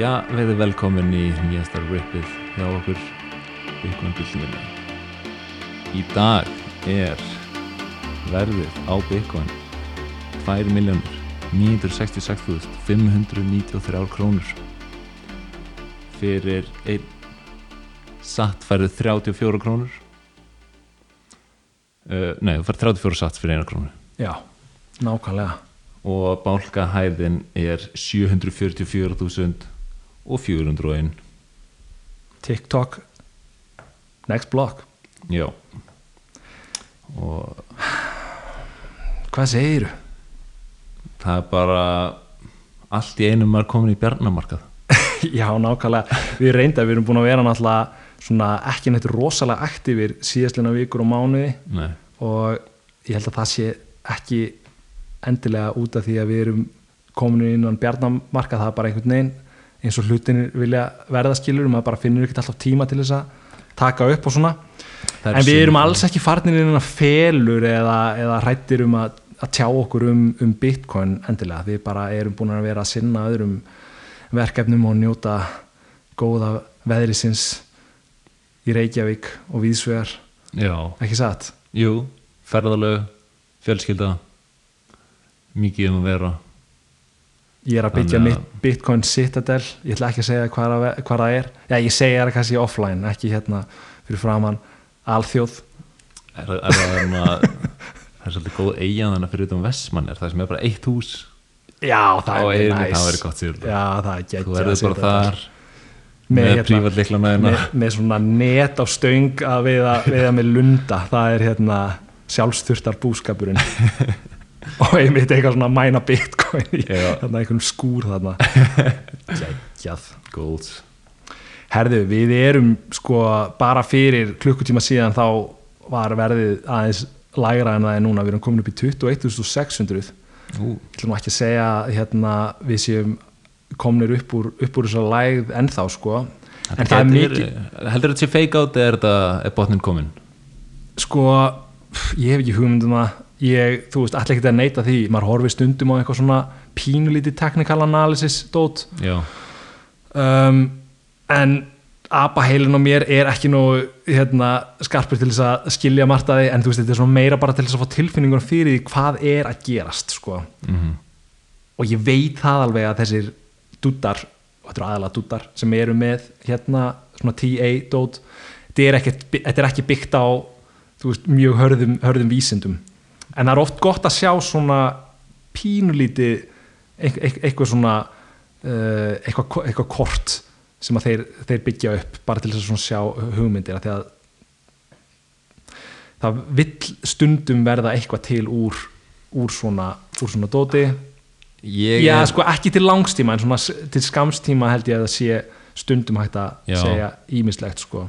Já, verið velkomin í nýjasta ripið hjá okkur Bitcoin byltingunni. Í dag er verðið á Bitcoin 2.966.593 krónur. Fyrir einn satt færið 34 krónur. Uh, Nei, þú færið 34 satt fyrir eina krónu. Já, nákvæmlega. Og bálkahæðin er 744.000 og 401 TikTok. Next block. Já. Og Hvað segir þú? það er bara allt í einum maður komin í bjarnamarkað. Já, nákvæmlega. Við reynda, við erum búin að vera náttúrulega svona ekki neitt rosalega aktífir síðastlina vikur og mánuði. Nei. og ég held að það sé ekki endilega út af því að við erum komin innan bjarnamarka það er bara einhvern veginn eins og hlutinir vilja verða skilur maður bara finnur ekkert alltaf tíma til þess að taka upp og svona. En við erum alls ekki farnir inn að felur eða, eða hrættir um að, að tjá okkur um, um bitcoin endilega. Við bara erum búin að vera að sinna öðrum verkefnum og njóta góða veðrisins í Reykjavík og Víðsvegar já, ekki satt? jú, ferðalög fjölskylda mikið um að vera Ég er að byggja Þannig að- mitt Bitcoin Citadel. Ég ætla ekki að segja hvað það, er. Já ég segja það kannski offline ekki hérna fyrir framann alþjóð. Er, er, það er, það er svolítið góð eigin þannig fyrir utan Vestmann er það sem er bara eitt hús? Já það er eiginu, næs það verður gott sér já það er geggjað þú verður bara þar með, með hérna, prívatliklana með, hérna. með svona net á stöng að veiða, veiða með lunda. Það er hérna sjálfsturtar búskapurinn og einmitt eitthvað svona mæna Bitcoin í einhvern skúr þarna. Geggjað. Goals. Herðu, við erum sko bara fyrir klukkutíma síðan þá var verðið aðeins lægra en það er núna, við erum komin upp í 21.600 Ú, ég ætlum ekki að segja hérna við séum komnir upp úr, upp úr þessar lægð ennþá sko. En það er gæti mikið heldur þetta sé fake out eða er þetta er botnin komin sko, ég hef ekki hugmynd um það ég, þú veist, allir ekki að neita því. Maður horfir stundum á eitthvað svona pínulítið technical analysis dót. Um, en apaheilin á mér er ekki nú hérna, skarpur til þess að skilja margt að því en þú veist, þetta er svona meira bara til þess að fá tilfinningur fyrir því hvað er að gerast sko. mm og ég veit það alveg að þessir dúttar, og þetta eru aðalega dúttar sem eru með hérna svona TA dót, þetta er, ekkert, er ekki byggt á veist, mjög hörðum, hörðum vísindum en það er oft gott að sjá svona pínulíti eitthvað, svona uh, eitthvað, eitthvað kort sem að þeir, þeir byggja upp bara til þess að sjá hugmyndir því að það vill stundum verða eitthvað til úr, úr svona úr svona dóti ég Já, sko ekki til langstíma en svona til skamstíma held ég að það sé stundum hægt að segja ímislegt sko.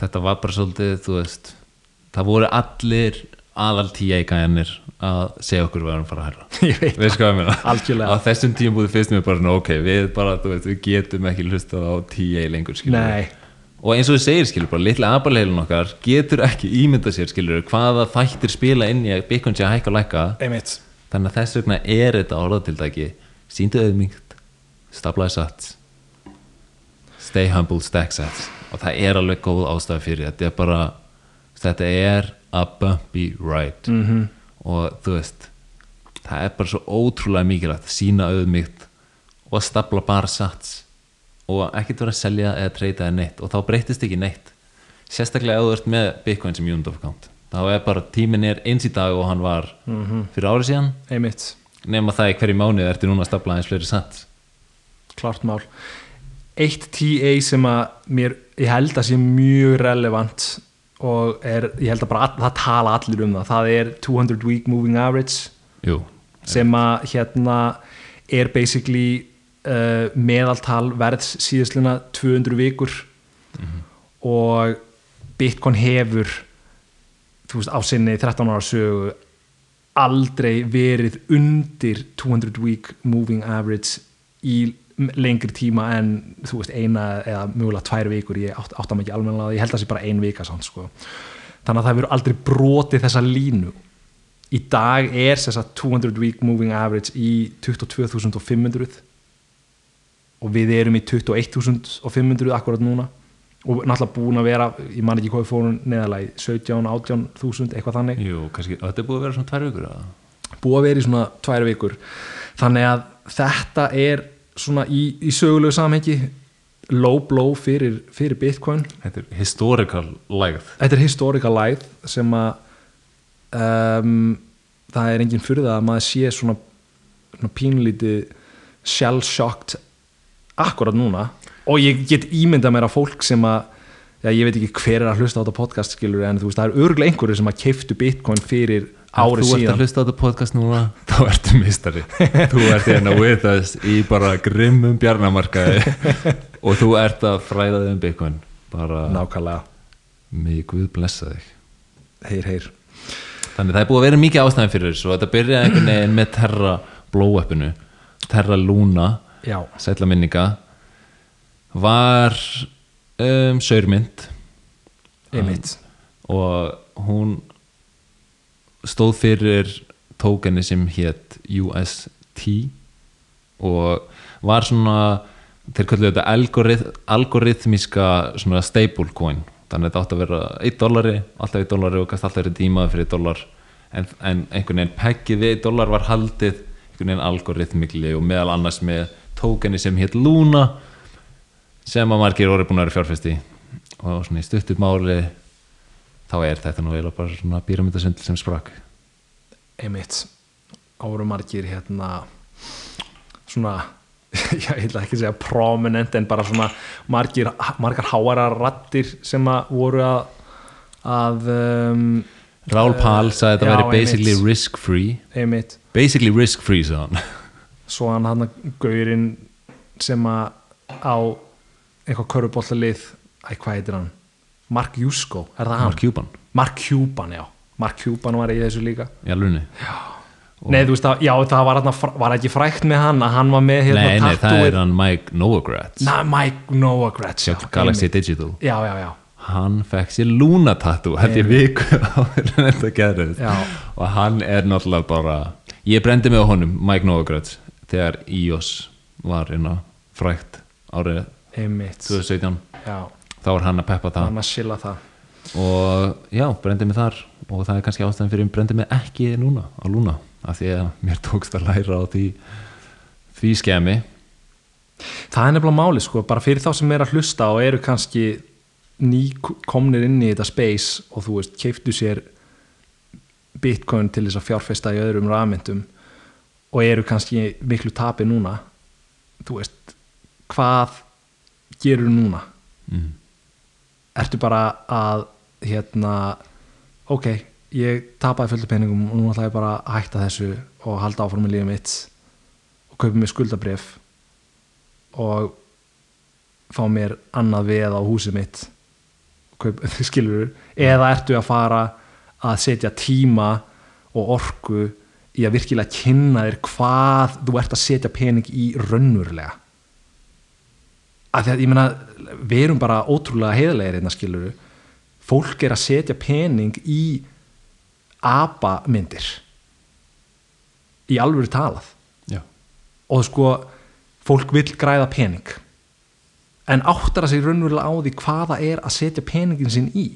þetta var bara svolítið, þú veist það voru allir aðal tíja í gæjanir að segja okkur við erum að fara að herra að Algjörlega. á þessum tíum búið fyrst mér bara, ok, við bara, þú veist, við getum ekki hlustað á tíja lengur, skilur Nei, og eins og við segir, skilur, bara litla abalheilun okkar getur ekki ímynda sér, skilur hvaða þættir spila inn í að Bitcoin sé að hækka og lækka. Þannig að þess vegna er þetta orðatildæki síndu auðmyggt staflaði sats stay humble, stack sats. Og það er alveg góð ástæða fyrir þetta er bara, þetta er a bumpy ride. Mm -hmm. og þú veist það er bara svo ótrúlega mikilvægt að sína auðmyggt og að stapla bara sats og ekkert vera að selja eða treyta eða neitt. Og þá breytist ekki neitt. Sérstaklega ef þú ert með Bitcoin sem unit of account. Þá er bara tíminn er eins í dag og hann var fyrir árið síðan. Einmitt, nema það í hverju mánuð ertu núna að stapla aðeins fleiri sats. Klart mál. Eitt TA sem að mér ég held að sé mjög relevant og er, ég held að bara all, það tala allir um það, það er 200 week moving average Jú, sem að hérna er basically uh, meðaltal verðs síðastluna 200 vikur. Og Bitcoin hefur þú veist á sinni 13 ára sögu aldrei verið undir 200 week moving average í lengri tíma en þú veist eina eða mögulega tvær vikur. Ég átt, átta mig ekki almennilega ég held að það sé bara ein vika samt, sko. þannig að það verður aldrei brotið þessa línu. Í dag er þess að 200 week moving average í 22.500 og við erum í 21.500 akkurat núna. Og náttúrulega búin að vera, ég man ekki hvað við fórum neðalega í 17, 18.000 eitthvað þannig. Jú, kannski, þetta er búið að vera svona tvær vikur eða? búið að vera í svona tvær vikur. Þannig að þetta er svona í, í sögulegu samhengi low blow fyrir, fyrir Bitcoin. Þetta er historical lægð. Þetta er historical life sem að um, það er engin fyrir það að maður sé svona, svona pínlítið shell shocked akkurat núna. Og ég get ímyndað mér að fólk sem að já, ég veit ekki hver er að hlusta á þetta podcast skilur en þú veist það er örgulega einhverju sem að keiftu bitcoin fyrir árið Þú ert að síðan. hlusta á þetta podcast núna þá ertu mistari Þú ert hérna with us í bara grimmum bjarnamarkaði. Og þú ert að fræða þig um Bitcoin. Bara nákvæmlega, mig Guð blessa þig. Heyr heyr. Þannig það er búið að vera mikið ástæðan fyrir þessu og þetta byrjaði einhvern veginn með Terra blow-upinu. Terra Luna, sætla minninga var um, saurmynd. Einmitt. Og hún stóð fyrir tókeni sem hétt UST og var svona þeir kallu þetta algorith, algorithmiska svona stablecoin. Þannig að þetta átti að vera 1 dollari alltaf 1 dollari og gæst alltaf verið dímaði fyrir 1 dollar. En, en einhvern veginn peggið við 1 dollar var haldið einhvern veginn algorithmikli og meðal annars með tókeni sem hétt Luna sem að margir orði búin að vera fjárfesti og svona í stuttum máli þá er þetta nú eiginlega bara svona píramidasundl sem sprakk. Einmitt. Áru margir hérna svona já, ég ætla ekki að segja prominent en bara svona margir, margar háara rattir sem að voru að að um, Rál Pál sagði að þetta væri basically risk free einmitt. Basically risk free sagði hann. Svo hann hann gaurinn sem að á eitthvað körfubóllalið æ, hvað heitir hann? Mark Jusko, er það hann? Mark Cuban. Mark Cuban, já. Mark Cuban var í þessu líka. Í alvunni Nei, þú veist að, já, það var, hann, var ekki frækt með hann að hann var með hérna nei, nei, það er hann Mike Novogratz. Na, Mike Novogratz já, Galaxy einmitt. Digital. Já, já, já, hann fekk sér Luna tattoo held ég viku þetta gerðist. Já. og hann er náttúrulega bara ég brendi mig á honum, Mike Novogratz þegar iOS var hérna frækt árið einmitt. 2017 Já, þá var hann að peppa það. Hann að silla það. Og já, brendi mig þar. Og það er kannski ástæðan fyrir að brendi mig ekki núna á Luna, af því að mér tókst að læra á því því skemi Það er nefnilega máli, sko, bara fyrir þá sem er að hlusta og eru kannski ný komnir inn í þetta space og þú veist, keiftu sér bitcoin til þess að fjárfesta í öðrum rafmyndum og eru kannski miklu tapi núna þú veist, hvað gerur núna? mm. Ertu bara að hérna, ok ég tapaði fullt af peningum og nú ætla ég bara að hætta þessu og halda áfram með lífið mitt og kaupa mér skuldabref og fá mér annað veð á húsið mitt. Kaup, skilur eða ertu að fara að setja tíma og orku í að virkilega kynna þér hvað þú ert að setja pening í raunverulega að ég meina við erum bara ótrúlega heiðlegir hérna skilur fólk er að setja pening í apamyndir. Í alvöru talað. Já, og sko fólk vill græða pening. En áttar að sig raunverulega á því hvaða er að setja peningin sinn í.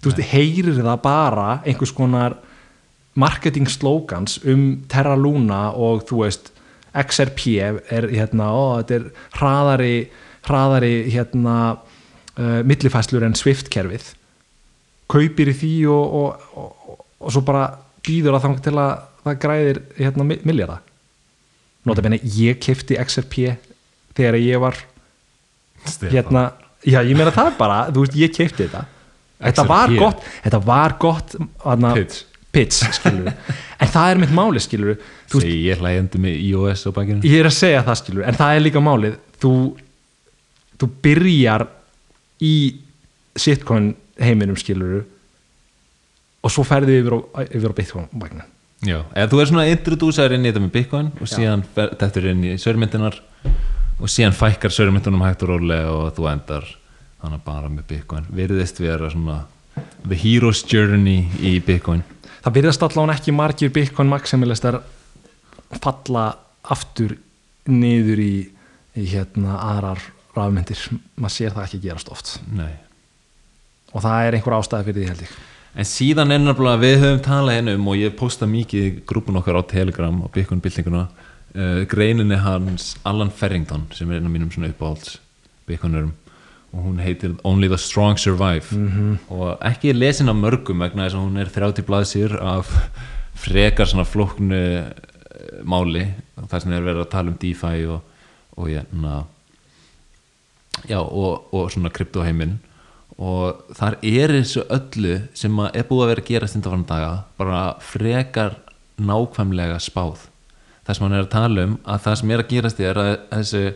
Þú veist, heyrir það bara einhvers konar marketing slogans um Terra Luna og þú veist XRP er hérna, ó, þetta er hraðari hraðari hérna uh, millifæslur en Swift-kerfið. Kaupir í því og, og, og, og svo bara býður að þangt til að það græðir hérna milljarða. Notabene ég kefti XRP þegar ég var hérna, já ég meina það bara þú veist, ég kefti þetta. Þetta var XRP. gott, þetta var gott hana, Pitch. Pitch skilur en það er mitt máli skilur segi ég hlægjandi með iOS á bakinu. Ég er að segja það skilur en það er líka málið. Þú, þú byrjar í sitcoin heiminum skilur og svo ferðu yfir á, yfir á bitcoin vagnin já, eða þú er svona introdúsar inn í þetta með Bitcoin og síðan fer- dettur inn í sörmyndinar og síðan fækkar sörmyndunum hægt og rólega og þú endar þannig bara með Bitcoin. Virðist vera svona the hero's journey í Bitcoin það byrjast allavega ekki margir bitcoin maximilistar falla aftur niður í í hérna aðrar rafmyndir. Maður sér það ekki gerast oft. Nei. Og það er einhver ástæði fyrir því held ég. En síðan nefnilega við höfum talað henni um og ég posta mikið í grúpun okkar á Telegram og byggun byltinguna uh, greininni hans Alan Ferrington sem er einn af mínum svona uppáhalds byggunurum og hún heitir Only the Strong Survive. -hmm. og ekki lesin af mörgum vegna þess að hún er 30 blaðsýr af frekar svona flóknu eh, máli. Þar sem er verið að tala um DeFi og, og, hérna, já, og, og svona kryptoheiminn. Og þar er þessu öllu sem að er búið að vera að gera stundafann daga bara frekar nákvæmlega spáð. Það sem hann er að tala um að það sem er að gerast er að þessu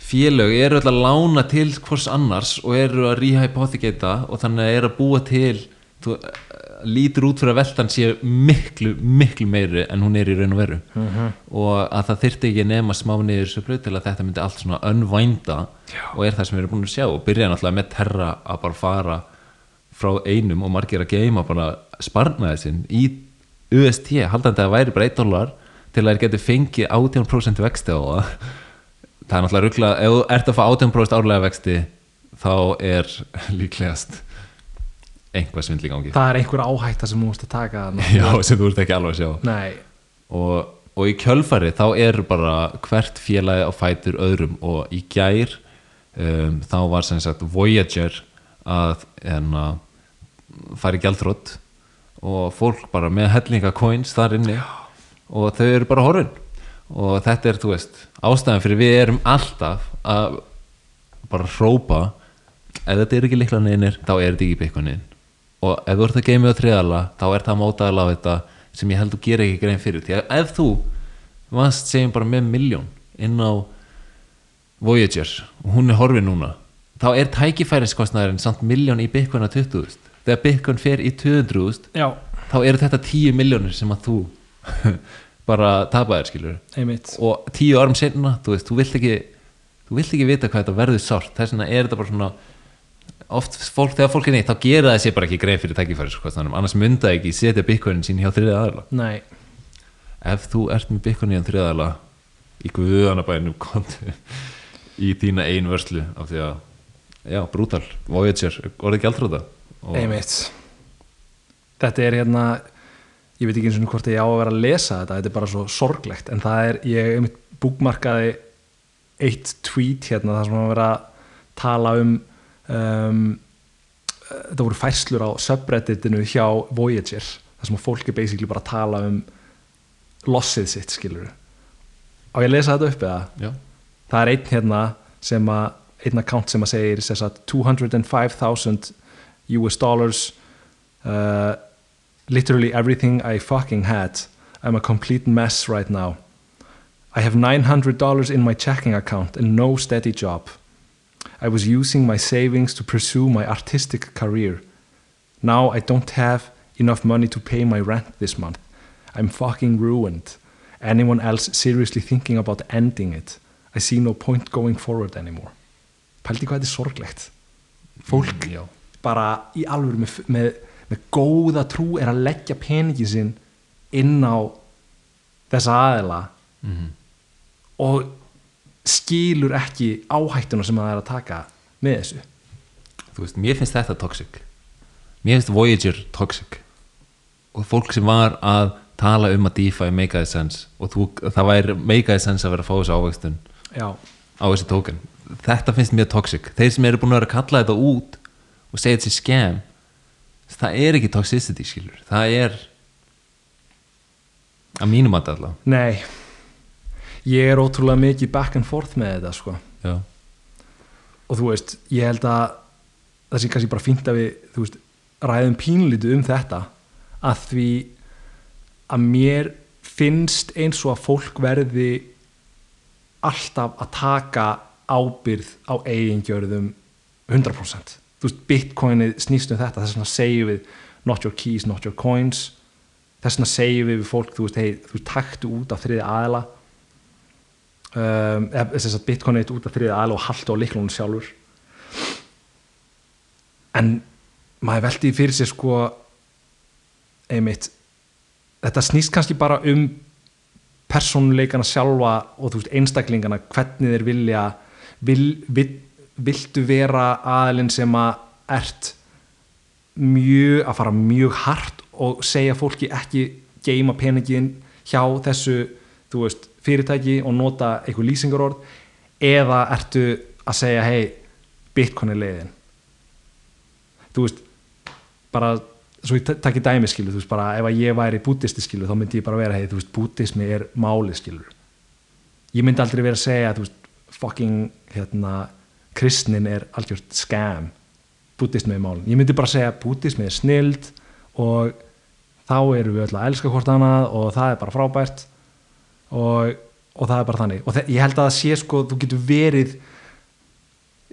félög eru öll að lána til hvers annars og eru að rehypothecata og þannig að eru að búa til þú, lítur út fyrir að veltan sé miklu, miklu meiri en hún er í raun og veru. Og að það þyrfti ekki nema smá niður svo bröð til að þetta myndi allt svona önvænda og er það sem við erum búin að sjá og byrja náttúrulega með terra að bara fara frá einum og margir að geima bara sparnaði sinn í UST, haldandi að það væri bara 1 dólar til að þeir geti fengið 18% vexti á það það er náttúrulega ruggla, ef þú ert að fá 18% árlega vexti þá er líklegast einhvað svindl í gangi. Það er einhver áhætta sem þú múst að taka já, sem þú ert ekki alveg að sjá. Og, og í kjölfari þá er bara hvert félagi á fætur öðrum og í gær um, þá var sem sagt Voyager að enna, fara í gjaldrótt og fólk bara með hellinga coins þar inni og þau eru bara horfin og þetta er, þú veist, ástæðan fyrir við erum alltaf að bara hrópa ef þetta er ekki líkla neynir, þá er þetta ekki bitcoinin og ef þú ert að geima á triðala þá er það mótaðala á þetta sem ég held að gera ekki grein fyrir. Því að ef þú varst segjum bara með miljón inn á Voyager og hún er horfið núna þá er tækifæriskostnæðurinn samt miljón í að 20.000 þegar bitcoin fer í 200.000 já, þá eru þetta 10 miljónir sem að þú bara tapaðir skilur einmitt. Og 10 árum senna, þú veist, þú vilt ekki þú vilt ekki vita hvað þetta verður sárt. Þess vegna er þetta bara svona oft fólk, þegar fólk er neitt, þá gera það sér bara ekki grein fyrir tækifæriskostnæðunum, annars mynda ekki setja bitcoinin sín hjá þriðið aðala nei, ef þú ert með bitcoin í hann þriðaðala í guðanabænum kontu í þína ein vörslu af því að, já, brútal. Voyager, orðið gjaldrúta og einmitt. Þetta er hérna ég veit ekki eins og hvort ég á að vera að lesa þetta þetta er bara svo sorglegt en það er, ég einmitt búkmarkaði eitt tweet hérna þar sem að vera að tala um um, þetta voru færslur á subredditinu hjá Voyager þar sem fólk er basically bara að tala um lossið sitt skilur á ég að lesa þetta upp eða? Já, það er einn hérna sem að einn account sem að segir sem sagt, 205,000 US dollars uh, literally everything I fucking had. I'm a complete mess right now. I have $900 in my checking account and no steady job. I was using my savings to pursue my artistic career. Now I don't have enough money to pay my rent this month. I'm fucking ruined. Anyone else seriously thinking about ending it? I see no point going forward anymore. Pældi hvað þetta er sorglegt. Fólk já, bara í alvöru með, með, með góða trú er að leggja peningi sinn inn á þessa aðila Mhm. og skilur ekki áhættuna sem það er að taka með þessu. Þú veist, mér finnst þetta toxic. Mér finnst Voyager toxic. Og fólk sem var að tala um að DeFi make a sense og þú, það væri make a sense að vera að fá þessu ávegstun á þessi token. Þetta finnst mér toxic. Þeir sem eru búin að vera að kalla þetta út og segja þetta sé scam það er ekki toxicity skilur. Það er að mínum að allavega. Nei. Ég er ótrúlega mikið back and forth með þetta sko. Já, og þú veist, ég held að það sé kannski bara fínt að við þú veist, ræðum pínlítið um þetta að því að mér finnst eins og að fólk verði alltaf að taka ábyrð á eigingjörðum 100% þú veist, bitcoinið snýst um þetta þess vegna segjum við not your keys, not your coins. Þess vegna segjum við við fólk þú veist, hey, þú taktu út af þriði aðila. Um, eða þess að bitcoinið út af þriði aðila og haltu á liklunum sjálfur. En maður veldi fyrir sér sko einmitt þetta snýst kannski bara um persónuleikana sjálfa og þú veist einstaklingana hvernig þeir vilja vil, vil, viltu vera aðilinn sem að ert mjög að fara mjög hart og segja fólki ekki geima peningin hjá þessu veist, fyrirtæki og nota eitthvað lýsingarorð eða ertu að segja hei, bitcoin er leiðin. Þú veist bara, svo ég takk í dæmi skilu þú veist bara, ef að ég væri bútisti skilu þá myndi ég bara vera, hei, þú veist, bútismi er máli skilu ég myndi aldrei vera að segja, þú veist, fucking hérna, kristnin er algjört scam bútismi er málin, ég myndi bara segja bútismi er snild og þá eru við öll að elska hvort annað og það er bara frábært og, og það er bara þannig. Og ég held að það sé sko, þú getur verið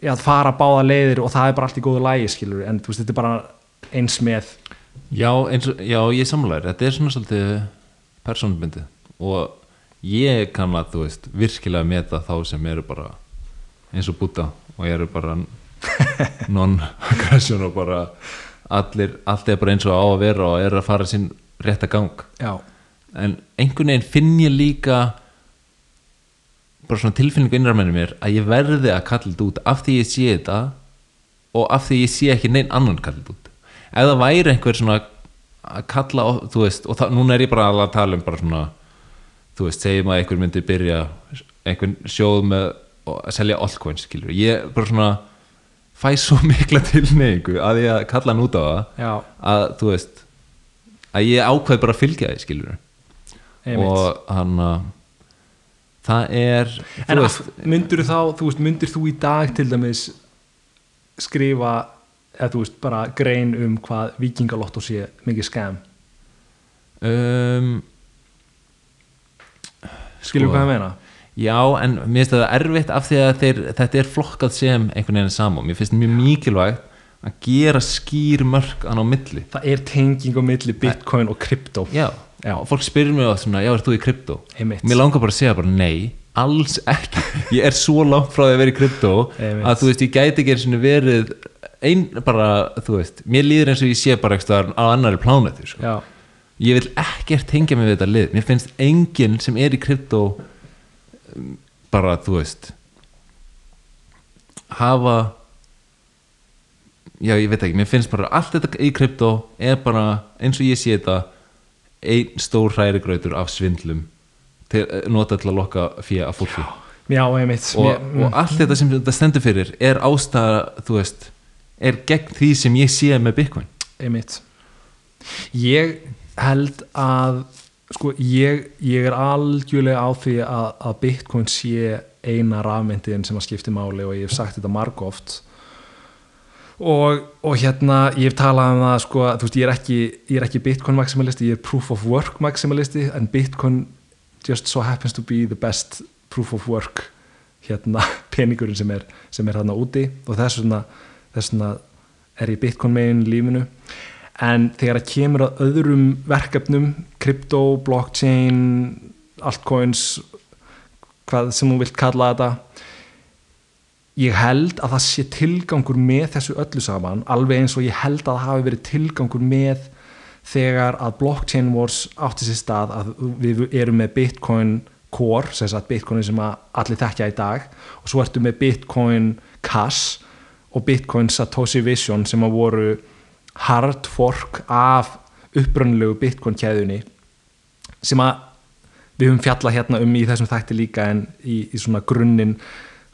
ja, að fara báða leiðir og það er bara allt í góðu lægi skilur en þú veist, þetta er bara eins með Já, eins og, já ég samlæður þetta er svona svolítið persónbindi og ég kann að þú veist, virkilega meta þá sem eru bara eins og búta og eru bara non-aggression og bara allir, allt er bara eins og á að vera og er að fara sín rétta gang. Já, en einhvern veginn finn ég líka bara svona tilfinningu innræð mér að ég verði að kalla þetta út af því ég sé þetta og af því ég sé ekki neinn annan kalla þetta út. Ef það væri einhver svona að kalla, þú veist, og það, núna er ég bara að tala um bara svona þú veist, segjum að einhver myndi byrja einhvern sjóð með að selja allcoins, skilur, ég bara svona fæ svo mikla tilneyingu að ég að kalla hann út á það já, að þú veist að ég ákveð bara að fylgja því skilur einmitt og hann að það er en veist, myndir þá, þú veist, myndir þú í dag til dæmis skrifa eða þú veist, bara grein um hvað vikingalotto sé mikið skam um, skilur Sko. hvað ég meina? Já en mér finnst það erfitt af því að þeir, þetta er flokkað sem einhvern veginn saman mér finnst mjög mikilvægt að gera skýr hann á milli. Það er tenging á milli bitcoin og krypto. Já, Já. og fólk spyrir mig á svona, já, er þú í krypto? Mér langar bara að segja bara nei, alls ekki. Ég er svo langt frá því að vera í krypto að þú veist, ég gæti ekki einu sinni verið ein, bara, þú veist mér líður eins og ég sé bara eitthvað á annari plánetu sko. já, ég vil ekkert tengja mig við þetta lið. Mér finnst enginn sem er í krypto bara, þú veist hafa já, ég veit ekki, mér finnst bara allt þetta í krypto er bara eins og ég sé þetta einn stór hrærigrautur af svindlum til, eh, nota til að lokka fyrir að fólki. Já, einmitt. Og, Mér- mm, og allt þetta sem þetta stendur fyrir er ástæða, þú veist er gegn því sem ég sé með Bitcoin. Einmitt. Ég held að sko ég, ég er algjörlega á því að, að bitcoin sé eina rafmyndin sem að skipti máli og ég hef sagt þetta margóft og, og hérna ég hef talað um það sko þú veist ég er ekki, ég er ekki bitcoin maximalisti ég er proof of work maximalisti en bitcoin just so happens to be the best proof of work hérna peningurinn sem er, sem er þarna úti. Og þess vegna er ég bitcoin megin lífinu en þegar það kemur að öðrum verkefnum krypto, blockchain altcoins hvað sem þú vilt kalla þetta ég held að það sé tilgangur með þessu öllu saman alveg eins og ég held að það hafi verið tilgangur með þegar að blockchain wars átti sér stað að við erum með bitcoin core, sem sagt bitcoin sem allir þekkja í dag og svo ertu með bitcoin cash og bitcoin satoshi vision sem að voru hard fork af upprönnulegu bitcoin keðunni sem að við höfum fjallað hérna um í þessum þætti líka en í, í svona grunninn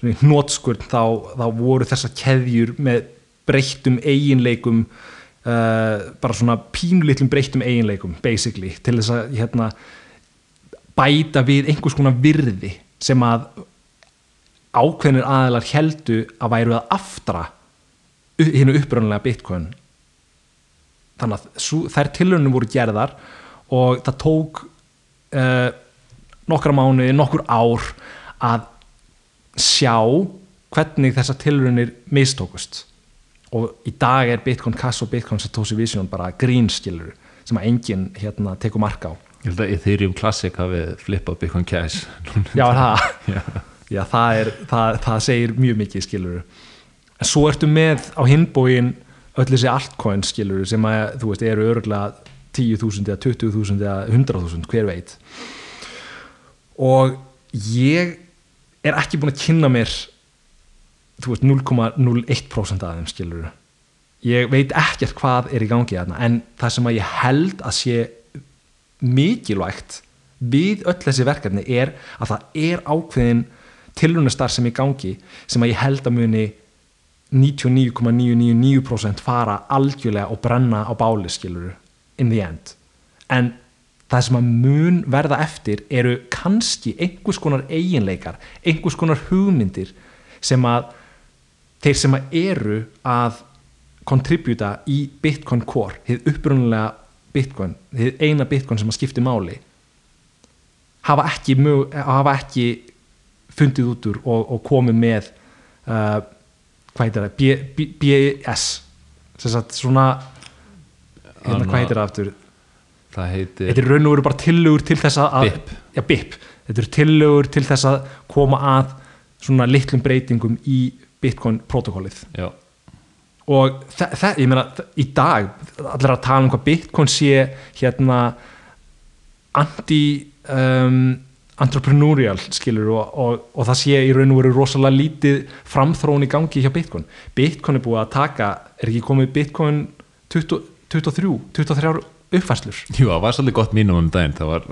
hnótskurn þá, þá voru þessar keðjur með breyttum eiginleikum uh, bara svona pínulitlum breyttum eiginleikum basically til þess að hérna, bæta við einhvers konar virði sem að ákveðnir aðilar heldu að væru að aftra hérna uppröðanlega bitcoin þannig að þær tilhörnum voru gerðar og það tók uh, nokkra mánuði, nokkur ár að sjá hvernig þessar tilhörnir mistókust. Og í dag er Bitcoin Cash og Bitcoin Satoshi Vision bara grínskilur sem að enginn hérna tekur marka á. Ég held að Ethereum Classic hafi flippað Bitcoin Cash Já, það, já, það, er, það, það segir mjög mikið skilur en svo ertu með á hinbóin öll þessi altcoin skilur sem að þú veist eru örgulega 10.000 eða 20.000 eða 100.000 hver veit. Og ég er ekki búin að kynna mér þú veist 0,01% af þeim skilur ég veit ekkert hvað er í gangi þarna en það sem að ég held að sé mikilvægt við öll þessi verkefni er að það er ákveðin tilrunastar sem í gangi sem að ég held að muni 99,999% fara algjörlega og brenna á báli skilur in the end. En það sem að mun verða eftir eru kannski einhvers konar eiginleikar einhvers konar hugmyndir sem að þeir sem að eru að kontributa í Bitcoin Core þið upprunulega Bitcoin þið eina Bitcoin sem að skipti máli hafa ekki, hafa ekki fundið út úr og, og komið með uh, hvað heitir það? B- B- BS sem sagt svona hérna, hvað heitir það aftur? Það heitir þetta er raun og veru bara tillögur til þess að BIP. já, BIP, þetta eru tillögur til þess að koma að svona litlum breytingum í Bitcoin protokollið. Já, og það, ég meina í dag, allir að tala um hvað Bitcoin sé hérna anti um, entrepreneurial skilur og, og, og það sé í raun og veru rosalega lítið framþróun í gangi hjá Bitcoin. Bitcoin er búið að taka, er ekki komið Bitcoin 20, 23, 23 uppfærslur? Jú, það var svolítið gott mínum um daginn. Það var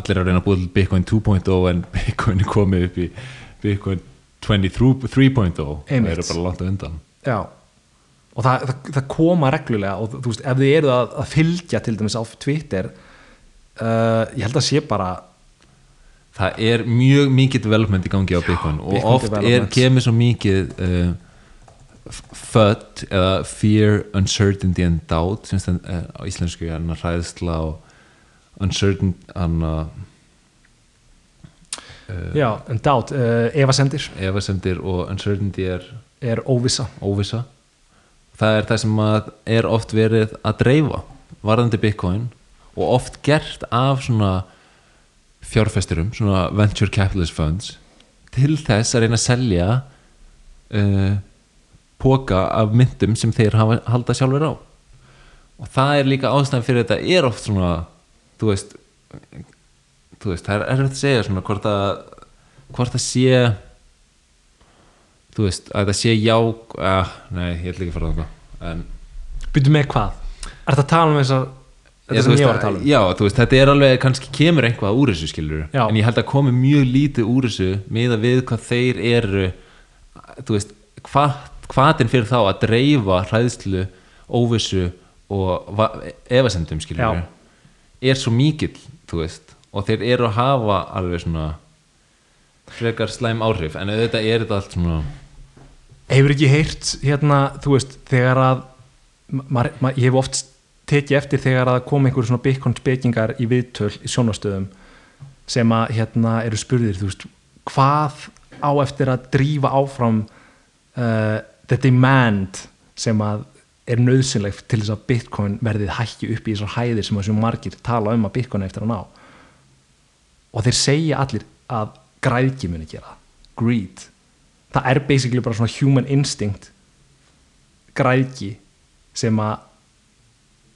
allir að reyna að búið Bitcoin 2.0 en Bitcoin er komið upp í Bitcoin 23 3.0 það eru bara langt á undan. Já. Og það, það, það koma reglulega og þú veist, ef þið eru að, að fylgja til dæmis á Twitter uh, ég held að sé bara það er mjög mikið development í gangi á Bitcoin og Bitcoin oft er, kemur svo mikið uh, FUD eða Fear, Uncertainty and Doubt sem stend, uh, á íslensku er hræðsla og Uncertain hana, uh, já, en dát, uh, efasendir efasemdir og Uncertainty er er óvissa. óvissa. Það er það sem að er oft verið að dreifa varðandi Bitcoin og oft gert af svona fjárfesturum, svona venture capitalist funds til þess að reyna að selja uh, póka af myndum sem þeir hafa, halda sjálfur á og það er líka ástæðan fyrir þetta er oft svona þú veist, þú veist það er erfitt að segja svona hvort að hvort að sé þú veist, að þetta sé já ah, nei, ég ætla ekki að fara þangað en byrju með hvað? Er þetta að tala um þessar þetta sem ég var að tala um? já, veist, þetta er alveg kannski kemur einhvað úr þessu skilur Já. en ég held að komi mjög lítið úr þessu með að við hvað þeir eru þú veist, hvað, hvaðin fyrir þá að dreifa hræðslu óvissu og va- efasendum skilur Já. er svo mikill, þú veist og þeir eru að hafa alveg svona frekar slæm áhrif en auðvitað er þetta allt svona Hefur ekki heyrt hérna, þú veist, þegar að ma ma ég hef oft tekið eftir þegar að koma einhverjum svona Bitcoin spekingar í viðtöl í sjónastöðum sem að hérna eru spurðir, þú veist, hvað á eftir að drífa áfram uh, the demand sem að er nöðsynlegt til þess að Bitcoin verðið hækki upp í þessar hæðir sem að svo margir tala um að Bitcoin eftir að ná. Og þeir segja allir að græðki muni gera greed. Það er basically bara svona human instinct græðki sem að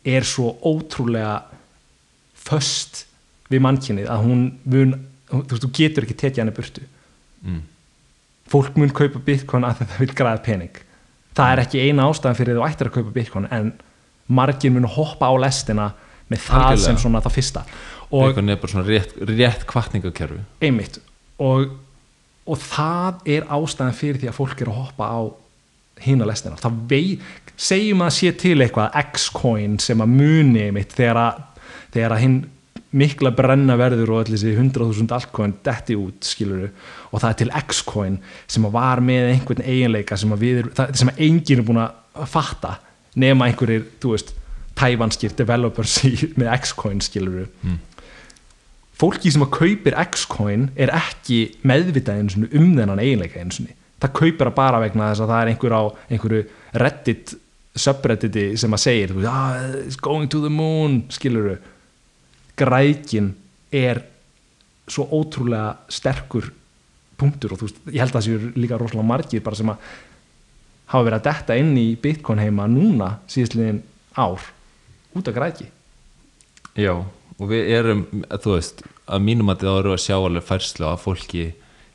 er svo ótrúlega föst við mannkynnið að hún mun, þú þú getur ekki tekið henni burtu. Mm, fólk mun kaupa bitcoin að það vil græða pening. Það er ekki eina ástæðan fyrir þú ættir að kaupa bitcoin en margir mun hoppa á lestina með það Algjörlega. sem svona það fyrsta. Og Bitcoin er bara svona rétt, rétt kvartningakerfi einmitt. Og, og það er ástæðan fyrir því að fólk er að hoppa á hína lestina. Það vei, segjum að sé til eitthvað X-coin sem að muni einmitt þegar að, þegar að hinn mikla brenna verður og allir þessi 100.000 altcoin detti út skiluru og það er til X-coin sem að var með einhvern eiginleika sem að, við, það, sem að enginn er búin að fatta nema einhverjir, þú veist tævanskir developers í, með X-coin skiluru Mm. fólki sem að kaupir X-coin er ekki meðvitað einu sinni um þennan eiginleika einu sinni. Það kaupir það bara vegna þess að það er einhver á einhverju reddit subredditi sem að segir ah, it's going to the moon skiluru grækin er svo ótrúlega sterkur punktur og þú veist, ég held að það séu líka rosalega margir bara sem að hafa verið að detta inn í Bitcoin heima núna síðastliðin ár út af græki Já, og við erum, þú veist að mínum að það eru að sjá alveg færslu af fólki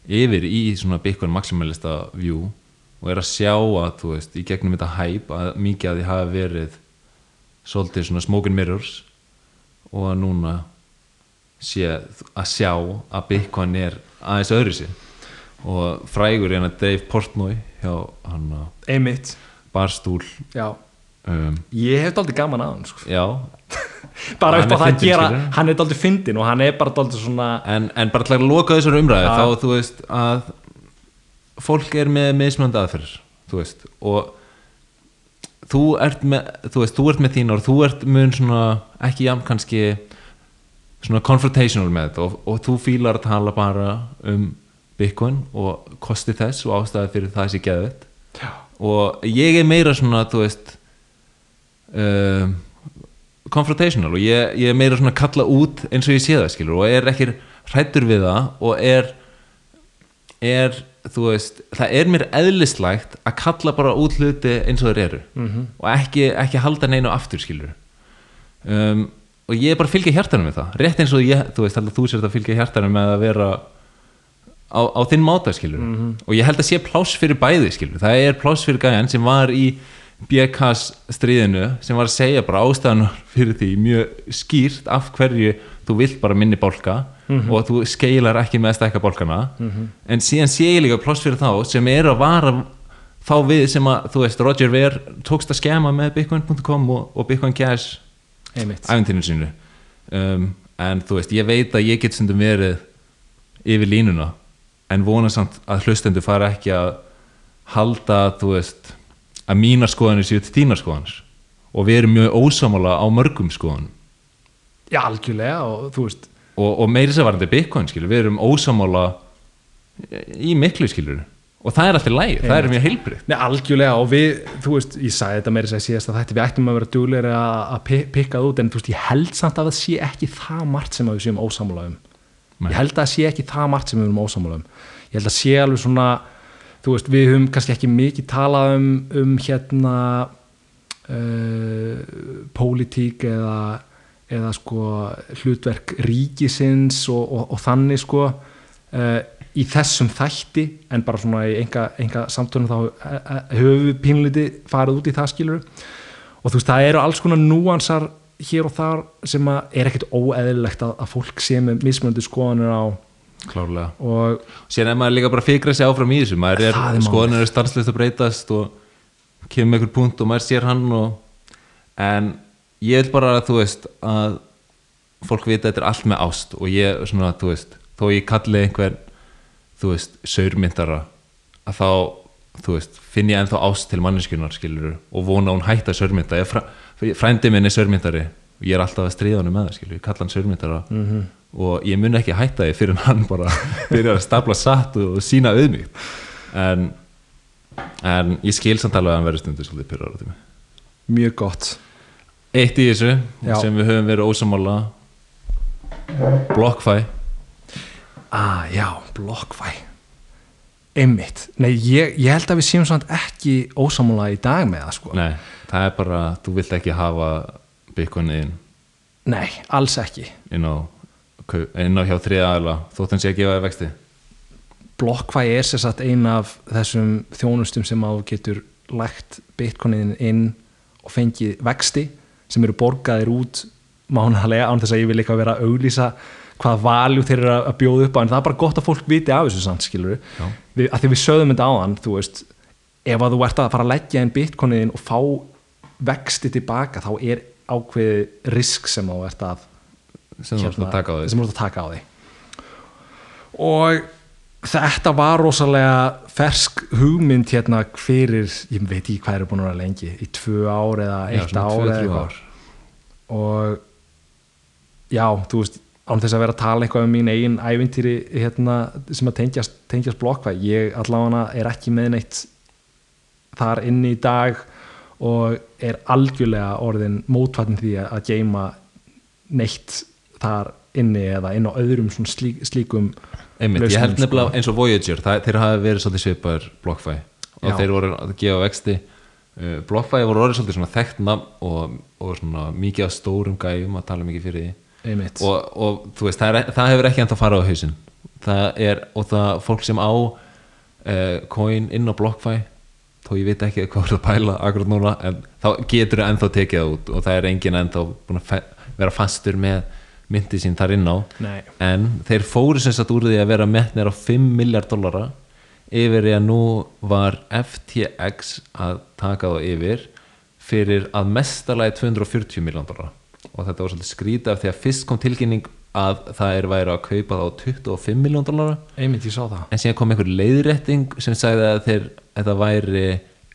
yfir í svona Bitcoin maximalista view og er að sjá að, þú veist, í gegnum þetta hæp að mikið að því hafi verið svolítið svona smoke and mirrors og að núna sé að sjá að Bitcoin er aðeins öðru sér og frægur að Dave Portnoy hjá hann að einmitt, barstúl um, ég hef daldið gaman að hann sko. bara upp á það að gera, hann er daldið fyndin og hann er bara daldið svona en, en bara til að loka þessar umræði Já. þá þú veist að fólk er með mismjönd aðferðir þú veist og þú ert með, þú veist, þú ert með þín og þú ert mun svona ekki jafn kannski svona confrontational með þetta og, og þú fílar að tala bara um Bitcoin og kosti þess og ástæði fyrir það sé geðvitt já, og ég er meira svona þú veist um, confrontational og ég, ég er meira svona að kalla út eins og ég sé það skilur og er ekki hrættur við það og er er, þú veist það er mér eðlislægt að kalla bara út hluti eins og þeir eru. -hmm. og ekki, ekki halda neinu aftur skilur um, og ég er bara að fylgja hjartanum með það. Rétt eins og ég, þú veist, þú sért að fylgja hjartanum með að vera á, á þinn máta skilur og ég held að sé pláss fyrir bæði skilur það er pláss fyrir gæjan sem var í BKS stríðinu sem var að segja bara ástæðan fyrir því mjög skýrt af hverju þú vilt bara minni bólka og þú skeilar ekki með stekka bólkana en síðan sé ég líka pláss fyrir þá sem er að vara þá við sem að, þú veist, Roger Ver tókst að skema með bitcoin.com og, og Bitcoin Cash æfintýrinu sínu. Um, en þú veist, ég veit að ég get stundum verið yfir línuna en vona samt að hlustendur fara ekki að halda, þú veist að mínar skoðanir séu til þínar skoðanir. Og við erum mjög ósamála á mörgum skoðanum já, algjörlega og þú veist og, og meiri sér varandi Bitcoin skilur, við erum ósamála í miklu skilur og það er alltaf læg, það er mjög heilbrið Nei, algjörlega og við, þú veist, ég sagði þetta meira sér síðast að þetta við ættum að vera duglegri að, að pi- pikka út en þú veist, ég held samt að það sé ekki það margt sem að við séum ósamála um. Nei. ég held að það sé ekki það margt sem við erum ósamála um. Ég held að sé alveg svona þú veist, við höfum kannski ekki mikið talað um, um hérna uh, pólitík eða, eða sko hlutverk ríkisins og, og, og þannig sko uh, í þessum þætti en bara svona í enga, samtölum þá eh, eh, höfum við pínliti farið út í það skilur og þú veist það eru alls konar núansar hér og þar sem að er ekkert óeðlilegt að, að fólk sé með mismöndu skoðanir á klárlega. Og síðan er maður líka bara að fikra sig áfram í þessu. Maður er, er skoðanir er starfslist að breytast og kemur einhver punkt og maður sér hann og, en ég vil bara að þú veist að fólk vita að þetta er allt með ást og ég svona þú veist þó ég kalli einhver þú veist saurmyndara að þá þú veist finn ég ennþá ást til manneskunar skilur og vona að hún hætta saurmynda. Frændi minn er saurmyndari og ég er alltaf að stríða hann með það skilur ég kalla hann saurmyndara. -hmm. Og ég mun ekki hætta því fyrir hann bara byrjar að stapla satt og, sína auðmík en, en ég skil samt alveg að hann verður stundu svolítið pyrrar á tími mjög gott. Eitt í þessu Já. sem við höfum verið ósamála BlockFi ah, já, BlockFi einmitt, nei ég, ég held að við séum samt ekki ósamála í dag með það sko. Nei, það er bara, þú vilt ekki hafa bitcoinin nei, alls ekki. Inn á, kau- inn á hjá þriða aðla þótt hann sé að gefa þér vexti? BlockFi er sér satt ein af þessum þjónustum sem þú getur lægt bitcoinin inn og fengið vexti sem eru borgaðir út mánalega án þess að ég vil líka vera að auglýsa hvað valjú þeir eru að bjóða upp á. En það er bara gott að fólk viti af þessu samt skilur við, að því við sögðum þetta áðan þú veist, ef að þú ert að fara að leggja inn bitcoinin og fá vexti tilbaka þá er ákveði risk sem þú ert að sem þú ert að taka á sem þú ert að taka á því. Og þetta var rosalega fersk hugmynd hérna fyrir, ég veit ekki hvað eru búin að vera lengi í tvö ár eða Já, eitt svona ár eða ár. og já, þú veist án þess að vera að tala eitthvað um mín eigin ævintýri hérna, sem að tengjast, tengjast blokkvæð, ég allavega er ekki með neitt þar inni í dag og er algjörlega orðin mótvættin því að geima neitt þar inni eða inn á öðrum slík, slíkum Einmitt, ég held nefnilega sko. eins og Voyager það, þeir hafi verið svolítið svipaður BlockFi. Og Já. þeir voru að gefa vexti. Uh, BlockFi voru orðið svolítið svona þekkt nafn og, og svona mikið af stórum gæjum að tala mikið fyrir því. Og, og þú veist, það, er, það hefur ekki ennþá farið á er, og það fólk sem á uh, coin inn á BlockFi þó ég veit ekki hvað er að pæla akkurat núna, en þá getur það ennþá tekið út og það er enginn ennþá búin að vera fastur með myndi sín þar inn á. Nei. en þeir fóru sem sagt úr því að vera metnir á 5 miljard dollara yfir í að nú var FTX að taka þá yfir fyrir að mestarlagi 240 miljón dollara. Og þetta var svolítið skrítið af því að fyrst kom tilkynning að það er væri að kaupa þá 25 miljón dollara. Einmitt ég sá það. En síðan kom einhver leiðrétting sem sagði að þeir, þetta væri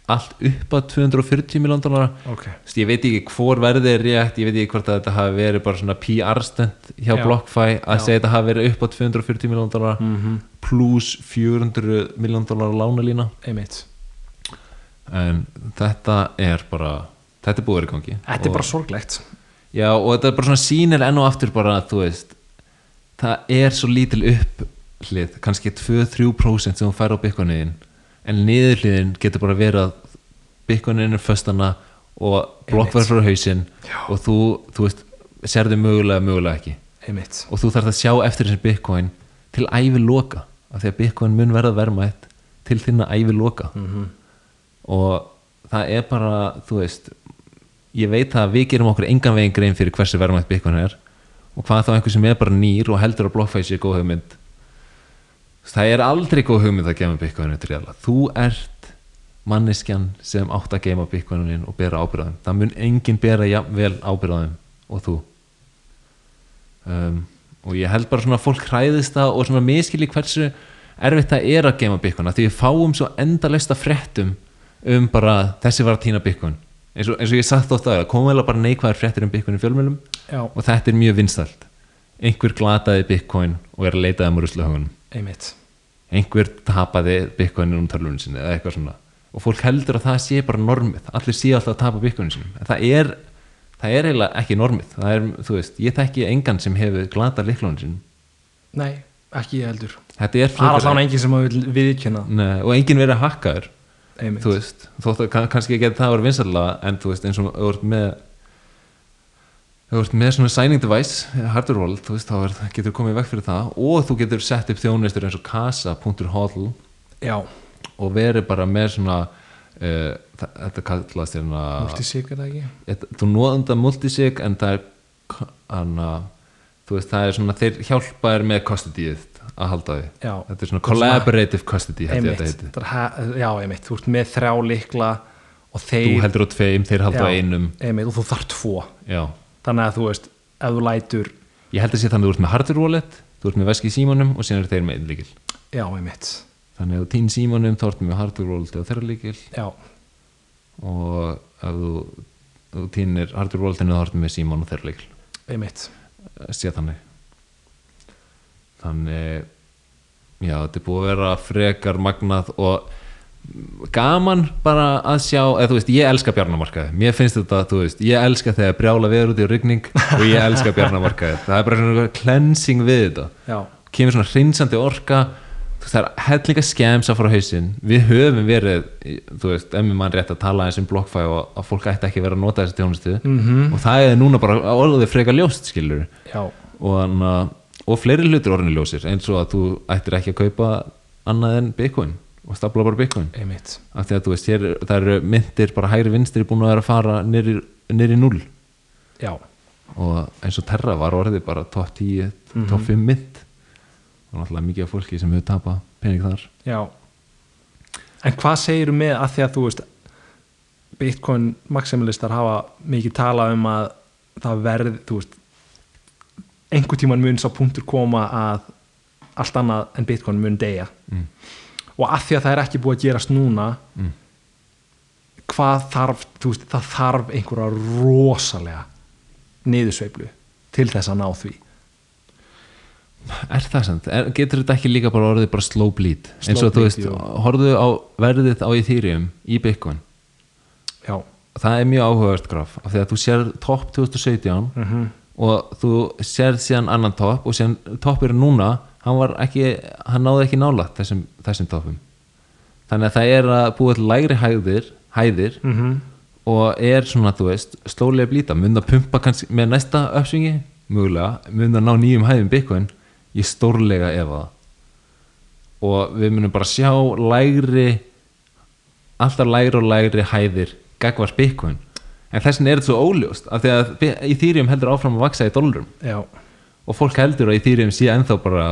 allt upp að 240 miljón dollara. Ok, Þú veist, ég veit ekki hvor verðið er rétt ég veit ekki hvort að þetta hafi verið bara svona PR stönd hjá Já. BlockFi að Já. segja þetta hafi verið upp á 240 miljón dólar Mhm. pluss 400 miljón dólar lánalína. Einmitt. En þetta er bara þetta er búið að í gangi. Þetta er bara sorglegt. Já og þetta er bara svona sýnir enn og aftur bara að þú veist það er svo lítil upplið kannski 2-3% sem þú fær á bitcoinin en niðurliðin getur bara verið að er föstana og blokkverð frá hausinn Já. og þú, þú veist, sérðu mögulega mögulega ekki. Einmitt. Og þú þarf að sjá eftir þessi bitcoin til ævi loka af því að bitcoin mun verða verðmætt til þinna ævi loka. Mhm. og það er bara þú veist ég veit að við gerum okkur engan veginn grein fyrir hversu verðmætt bitcoin er og hvað þá einhver sem er bara nýr og heldur að BlockFi sé góð hugmynd það er aldrei góð hugmynd að gefa bitcoinu til réðla þú ert manneskjan sem átt að geima bitcoinin og bera ábyrðaðum það mun enginn bera jafnvel ábyrðaðum og þú. Um, og ég held bara svona að fólk hræðist það og svona miskili hversu erfitt það er að geima af því við fáum svo endalesta fréttum um bara þessi var að týna bitcoin. Eins eins og ég sagt þótt að komum vel bara neikvæðar fréttir um í fjölmjölum já, og þetta er mjög vinstælt einhver glataði bitcoin og er að leitaði um ruslahögunum einmitt. Einhver tapaði bitcoinin um tölvunum sinni eða eitthvað svona. Og fólk heldur að það sé bara normið. Allir sé alltaf að tapa bitcoinin sinum en það er, það er eiginlega ekki normið. Það er, þú veist, ég þekki engan sem hefur glatað liklunum sinum nei, ekki ég heldur. Það er alltaf enginn sem að viðkjöna og enginn verið hakkaður einmitt. þú veist, þótt að kann- kannski ekki það var vinsalega en þú veist, eins og með þú ert með svona signing device, hardware wallet þú veist, þá er, getur komið vekk fyrir það. Og þú getur sett upp þjónustur eins og casa.hodl já, og verið bara með svona uh, þetta kallast hérna multisig er það ekki? Þetta- þú nóðanda multisig en það er hana, þú veist, það er svona þeir hjálpa þér með custodyið að halda því. Já. þetta er svona collaborative custody ég að þetta heiti. Er já, einmitt, þú ert með þrjá likla og þú þeir heldur á tveim, þeir halda Já, einum. einmitt, og þú þarf tvo. Já þannig að þú veist, ef þú lætur Ég held að sé þannig að þú ert með hardware wallet þú ert með veski í símanum og síðan eru þeir með einn líkil já, einmitt, þannig að þú týn símanum þá ertu með hardware wallet og þeirra líkil já, og ef þú, þú týnir hardware walletinu þá ertu með síman og þeirra líkil einmitt sé þannig. Þannig já, þetta er búið að vera frekar magnað og gaman bara að sjá eða þú veist, ég elska bjarnamarkaði mér finnst þetta, þú veist, ég elska þegar brjála veður út í rigning og ég elska bjarnamarkaði það er bara svona cleansing við þetta. Já, kemur svona hreinsandi orka þú veist, það er hellinga skems að fara á hausinn. Við höfum verið, þú veist ef mann rétt að tala eins um blokkfæ og að fólk ætti ekki verið að nota þessi tjónustu Mhm. og það er núna bara orðið frekar ljóst skilur já, og, hana, og fleiri hlutir orðinu ljósir eins og að þú ættir ekki að kaupa annað en bitcoin og stapla bara bitcoin. Af því að þú veist, hér, það eru myndir bara hægri vinstri búin að vera að fara nýri, núl já, og eins og Terra var orðið bara top 10, top 5 mynd og náttúrulega mikið af fólki sem hefur tapað pening þar. Já. En hvað segirðu með að því að þú veist Bitcoin maximalistar hafa mikið talað um að það verð, þú veist einhver tíman mun sá punktur koma að allt annað en Bitcoin mun deyja. Mm. Og að því að það er ekki búið að gerast núna Mm. hvað þarf, þú veist, það þarf einhverja rosalega niðursveiflu til þess að ná því Er það sant? Er, getur þetta ekki líka bara orðið bara slow bleed eins Slow og þú bleed, veist, jú. horfðu á verðið á Ethereum í Bitcoin já, það er mjög áhugavert graf af því að þú sér topp 2017 Mhm. og þú sér síðan annan topp og síðan toppur núna hann var ekki, hann náði ekki nála þessum, þessum toppum. Þannig að það er að búið lægri hæðir hæðir mm og er svona, þú veist, slólega blíta. Mun að pumpa kannski með næsta uppsvingi? Mögulega. Mun að ná nýjum hæðum Bitcoin? Ég stórlega efa og við munum bara sjá lægri alltaf lægri og lægri hæðir gagvar Bitcoin. En þessin er þetta svo óljóst af því að Ethereum heldur áfram að vaksa í dollarum já, og fólk heldur að Ethereum sé ennþá bara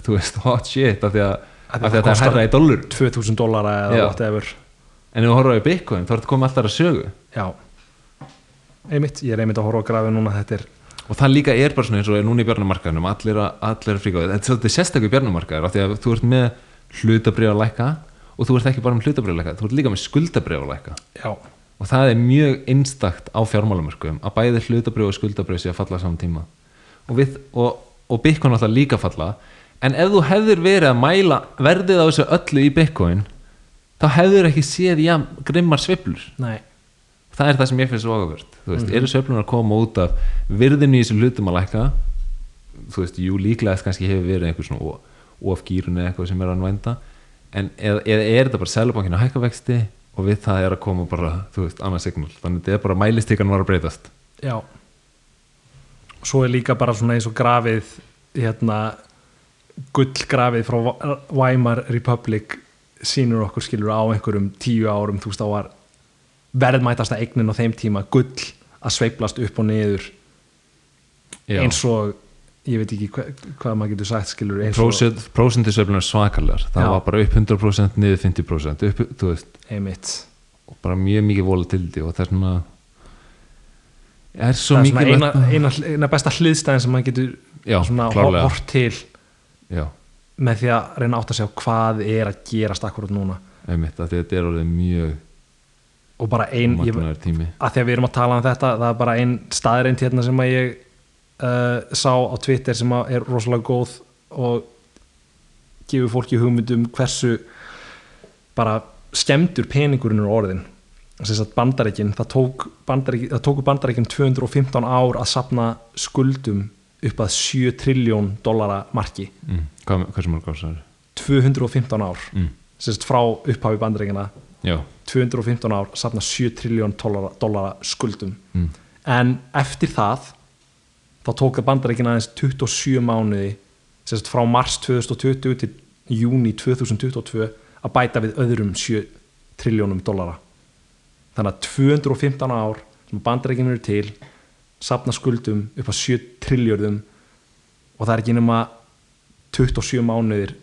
þú veist, hot shit af því að, því að það er herra í dollarum 2000 dollara eða whatever. En ef horfður á í Bitcoin þá er þetta komið alltaf að sögu. Já, einmitt, ég er einmitt að horfa á grafið núna þetta er, og það líka er bara svona eins og er núna í björnumarkaðunum allir að, allir að fríka þetta er svolítið sérstaklega björnumarkaður af því að þú ert með hlutabrif að lækka og þú ert ekki bara með hlutabrif að lækka þú ert líka með skuldabrif að lækka. Já, og það er mjög einstakt á fjármálamörkum að bæði hlutabrif og skuldabrif sé að falla saman tíma og, við, og, og Bitcoin alltaf líka falla. En ef þú hefðir verið að mæla verðið á þessu öllu í Bitcoin þá hefðir ekki séð ja, grimmar sveiflur. Nei. Það er það sem ég finnst svo ágavert þú veist, eru sveiflunar að koma út af virðinu í þessum hlutum að lækka? Þú veist, jú líklega kannski hefur verið einhver svona ofgýrun eða eitthvað sem er að vænda en eða, eða er þetta bara sælubankin að hækka vexti og við það er að koma bara þú veist, annað signal, þannig þetta er bara mælistíkan var að breytast. Já Svo er líka bara svona eins og grafið hérna gullgrafið frá Weimar Republic sínur okkur skilur á einhverjum tíu árum þú veist þá var verðmætasta eignin á þeim tíma gull að sveiplast upp og niður Já. eins og ég veit ekki hva, hvað maður getur sagt skilur Prósent, prósentisveiflunar svakalegar það Já. var bara upp 100% niður 50% upp, þú veist, einmitt og bara mjög mikið volatility og það er svona er svo það er svona mikið eina, eina, eina besta hliðstæðin sem maður getur Já, svona hort til já, með því að reyna átt að sjá hvað er að gerast akkurat núna. Einmitt, að þetta er orðið mjög og bara ein, ég, magnaður tími. að því að við erum að tala um þetta það er bara ein staðreind hérna sem að ég uh, sá á Twitter sem er rosalega góð og gefur fólki hugmyndum hversu bara skemmtur peningurinn er orðin bandaríkin það tók bandaríkin, það tóku bandaríkin 215 ár að sapna skuldum upp að 7 triljón dollara marki mm. Hvað, hversu mörg ár sagði 215 ár mm. frá upphafi bandaríkina já, 215 ár sapna 7 triljón dollara, skuldum mm. en eftir það þá tók það bandaríkin aðeins 27 mánuði sérst frá mars 2020 til júni 2022 að bæta við öðrum 7 triljónum dollara þannig að 215 ár sem bandaríkin eru til sapna skuldum upp á 7 triljörðum og það er ekki nema 27 mánuðir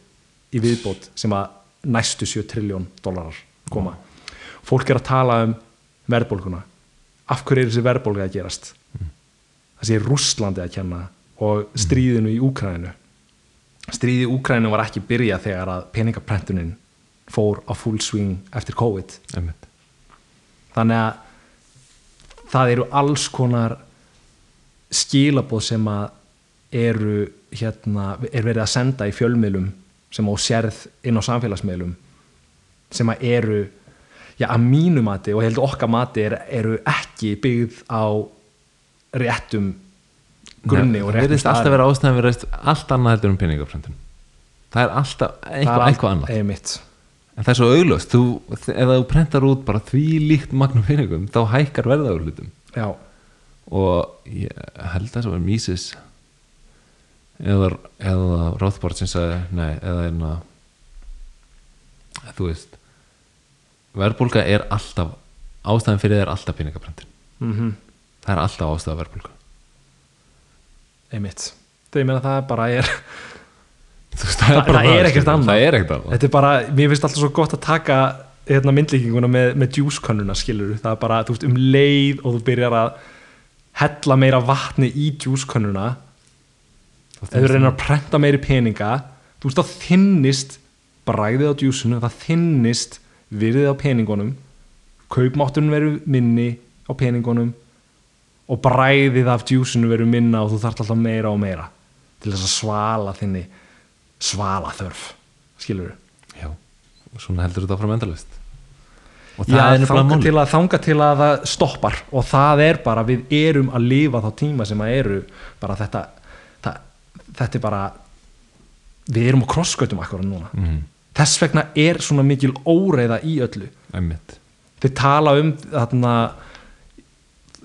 í viðbót sem að næstu 7 triljón dólarar koma. Fólk er að tala um verðbólguna. Af hverju er þessi verðbólga að gerast? Það sé Rússlandi að kenna og stríðinu í Úkræninu stríði í Úkræninu var ekki byrja þegar að peningaprentunin fór á full swing eftir COVID. Einmitt þannig að það eru alls konar skilaboð sem að eru hérna, er verið að senda í fjölmiðlum sem á sérð inn á samfélagsmiðlum sem að eru já, að mínu mati og heldur okkar mati er, eru ekki byggð á réttum grunni og það réttum verðist alltaf vera ástæðan verið allt annað heldur um peningapröntun það er alltaf eitthvað, eitthvað annað en það er svo auglöst, þú, ef þú prentar út bara því líkt magnum peningum þá hækkar verða úr hlutum já, og ég held að það var Mises eða, eða Rothbard sem sagði, nei, eða einna þú veist verðbólga er alltaf ástæðan fyrir það er alltaf peningapröntun mm það er alltaf ástæða verðbólga. Einmitt. Ég meina það bara er veist, Það- bara það er ekkert annað. það er ekkert annað. Þetta er bara, mér finnst alltaf svo gott að taka hérna, myndlíkinguna með, með djúskannuna skilur, það er bara, þú veist, um leið og þú byrjar að hella meira vatni í djúskannuna ef þú reynir að prenta meiri peninga þú veist, það þinnist bræðið á djúsinu, það þinnist virðið á peningunum kaupmátturinn verður minni á peningunum og bræðið af djúsinu verður minna og þú þarft alltaf meira og meira til þess að svala þinni svala þörf skilur já, og svona heldur þetta áfram endalist og Já, það er nefnilega þanga til, að, þanga til að það stoppar og það er bara, við erum að lifa þá tíma sem að eru bara þetta það, þetta er bara við erum á krossgötum akkur núna. Mm, þess vegna er svona mikil óreiða í öllu. Einmitt. Þeir tala um þarna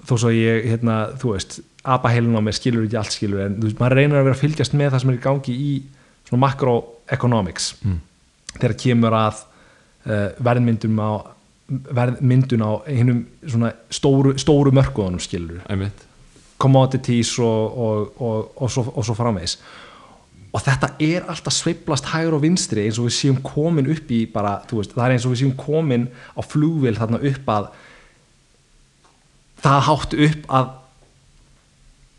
þó svo ég, hérna, þú veist apa heilun á mér skilur ekki allt skilur en þú veist, maður reynir að vera að fylgjast með það sem er í gangi í svona macroeconomics Mm. þegar kemur að uh, verðmyndun á verðmyndun á hinnum svona stóru, stóru mörkuðunum skilur einmitt. Commodities og, og, og, og, svo, og svo framvegis. Og þetta er alltaf sveiflast hægur og vinstri eins og við séum komin upp í bara, þú veist, það er eins og við séum komin á flugvél þarna upp að það hátt upp að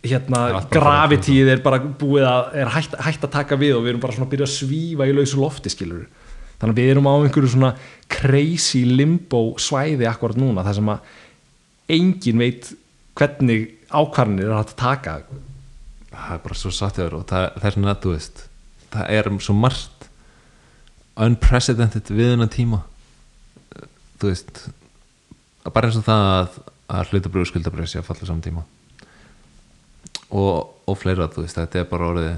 hérna gravitíð er bara búið að er hægt, hægt að taka við og við erum bara svona að byrja að svífa í lausu lofti skilur þannig að við erum á einhverju svona crazy limbo svæði akkurat núna þar sem að engin veit hvernig ákvarðanir er hægt að taka. Það er bara svo satt hjá þér og það, það er svona að þú veist það er svo margt unprecedented við hennan tíma. Þú veist bara eins og það að, að hlutabröðu skuldabröðu sé að falla saman tíma og, og fleira þú veist, þetta er bara orðið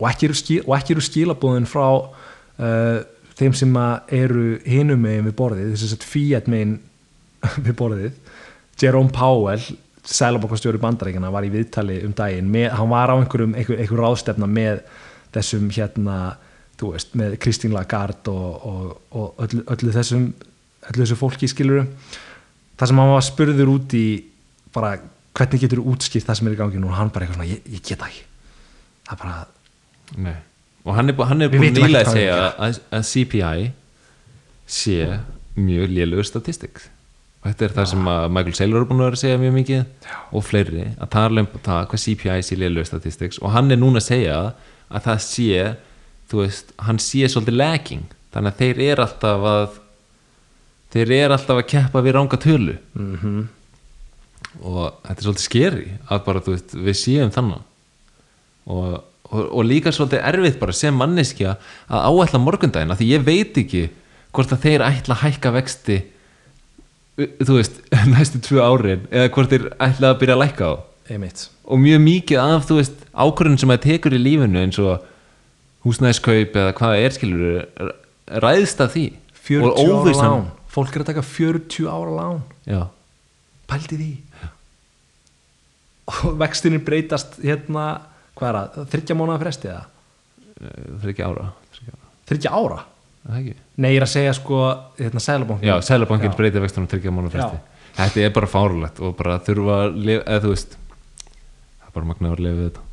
og ekki eru, skil, og ekki eru skilabóðin frá uh, þeim sem eru hinum megin við borðið þess að Fiat megin við borðið. Jerome Powell sælabokastjóri bandaríkana var í viðtali um daginn með, hann var á einhverjum einhver, einhver ráðstefna með þessum hérna þú veist, með Christine Lagarde og, og, og öllu, öllu þessum öllu þessu fólki skiluru það sem hann var spurður út í bara hvernig getur þú útskipt það sem er í gangi og hann bara eitthvað svona, ég, ég get það ekki. Það er bara, Nei. og hann er, bú- hann er búin nýlega að segja að, að CPI sé mjög lélugur statistik og þetta er það sem að Michael Saylor er búin að segja mjög mikið Já. og fleiri að tala um það hvað CPI sé lélugur statistik og hann er núna að segja að það sé veist, hann sé svolítið lagging þannig að þeir eru alltaf að þeir eru alltaf að keppa við ranga tölu. Mhm og þetta er svolítið skeri að bara veist, við séum þannig og, og, og líka svolítið erfitt bara sem manneskja að áætla morgundagina því ég veit ekki hvort að þeir ætla að hækka vexti þú veist, næstu tvö árin eða hvort þeir ætla að byrja að lækka á. Einmitt. Og mjög mikið af þú veist ákvörðun sem það tekur í lífinu eins og húsnæðiskaup eða hvað það er skilur ræðst af því. 40 og ára lán. Fólk er að taka 40 ára lán. Já, pældi því og vextinir breytast hérna, hvað er það, þryggja mánuða fresti eða? er ekki ára. Þryggja ára? Nei, ég er að segja sko, hérna, sælabankin Já, Sælabankin Já. breytir vextunum tryggja mánu fresti. Þetta er bara fárulegt og bara þurfa að lifa, eða þú veist það er bara magnaður að lifa við þetta.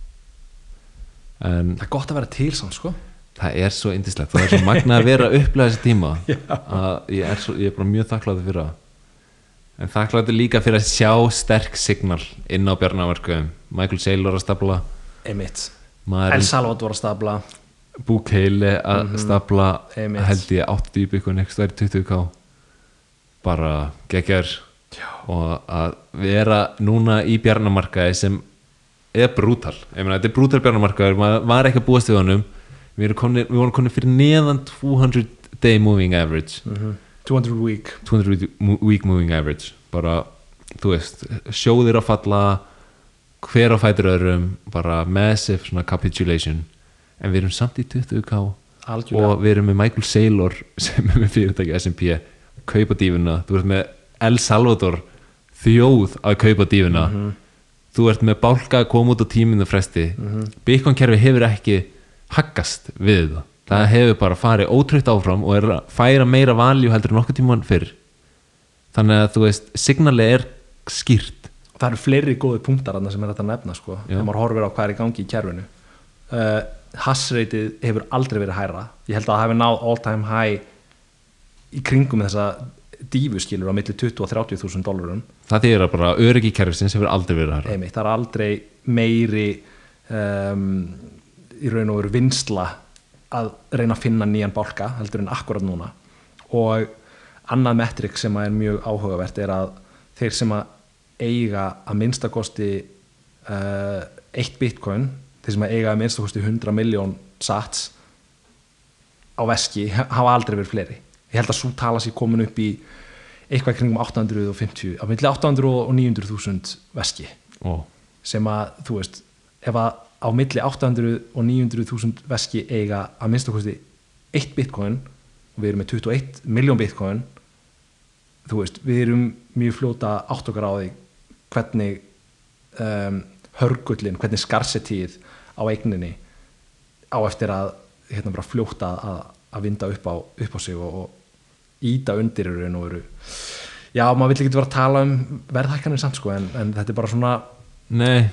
En Það er gott að vera til samt, sko. Það er svo indislegt það er svo magnað að vera að upplega þessi tíma að ég er, svo, ég er bara mjög þakkláður fyrir það en þakkláður líka fyrir að sjá sterk signal inn á bjarnaverkuðum. Michael Saylor að stapla El Salvador að stabla Búkeili að stapla Einmitt. held ég 80 í byggun eitthvað er 20k bara geggjar og að vera núna í bjarnamarkaði sem er brútal. Ég meina þetta er brútal bjarnamarkaður. Maður var ekki að búast við honum. Við, vorum konið fyrir neðan 200 day moving average. 200 week 200 week- mo- week moving average. Bara, þú veist, sjóðir að falla hver á fætur öðrum bara massive svona capitulation. En við erum samt í 20k Algjörlega. og við erum með Michael Saylor sem er með fyrirtæki S&P kaupa dífuna, þú ert með El Salvador þjóð að kaupa dífuna þú ert með bálka að koma út á tíminu fresti. Bitcoin kerfi hefur ekki haggast við það það hefur bara farið ótrútt áfram og er að færa meira valjú heldur en okkur tíman fyrr. Þannig að þú veist, signalið er skýrt. Það eru fleiri góði punktar sem er þetta að nefna, sko þegar maður horfir á hvað er í gangi í kerfinu. Uh, Hassreitið hefur aldrei verið hærra. Ég held að það hefur náð all time high í kringum þessa dífu skilur á milli 20 og 30 þúsund dólarum það að bara öryggi kerfisins hefur aldrei verið hærra. Einmitt, það er aldrei meiri um, í raun og veru vinsla að reyna að finna nýjan bálka heldur en akkurat núna. Og annað metrik sem er mjög áhugavert er að þeir sem að eiga að minnstakosti uh, eitt bitcoin þeir sem að eiga að minnstakosti 100 miljón sats á veski hafa aldrei verið fleiri. Ég held að svo tala sér komin upp í eitthvað kringum 850 á milli 800 og 900 þúsund veski. Ó, sem að þú veist ef að á milli 800 og 900 þúsund veski eiga að minnst okkur eitt bitcoin og við erum með 21 miljón bitcoin. Þú veist, við erum mjög fljóta átt okkar á því hvernig um, hörgullin, hvernig skarsetíð á eigninni á eftir að hérna bara fljóta að, að vinda upp á, upp á sig og, og íta undir í raun og veru. Já, maður vill ekki vera að tala um verðhækkanir samt sko, en, en þetta er bara svona Nei,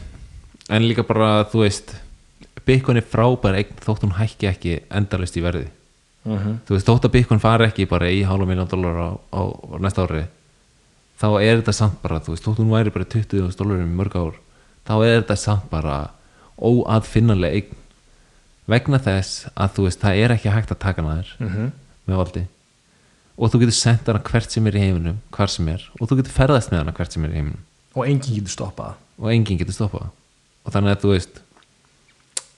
en líka bara þú veist Bitcoin er frábær eign þótt hún hækki ekki endalist í verði. Uh þú veist, þótt að Bitcoin fari ekki bara í hálfa miljón dólar á, á, á næsta ári þá er þetta samt bara þú veist, þótt hún væri bara 20.000 dólarum í mörg ár þá er þetta samt bara óaðfinnanlega eign. Vegna þess að þú veist, það er ekki hægt að taka hana þér -huh. með valdi. Og þú getur sendt hana hvert sem er í heiminum hvar sem er, og þú getur ferðast með hana hvert sem er í heiminum. Og enginn getur stoppað. Og enginn getur stoppað og þannig að þú veist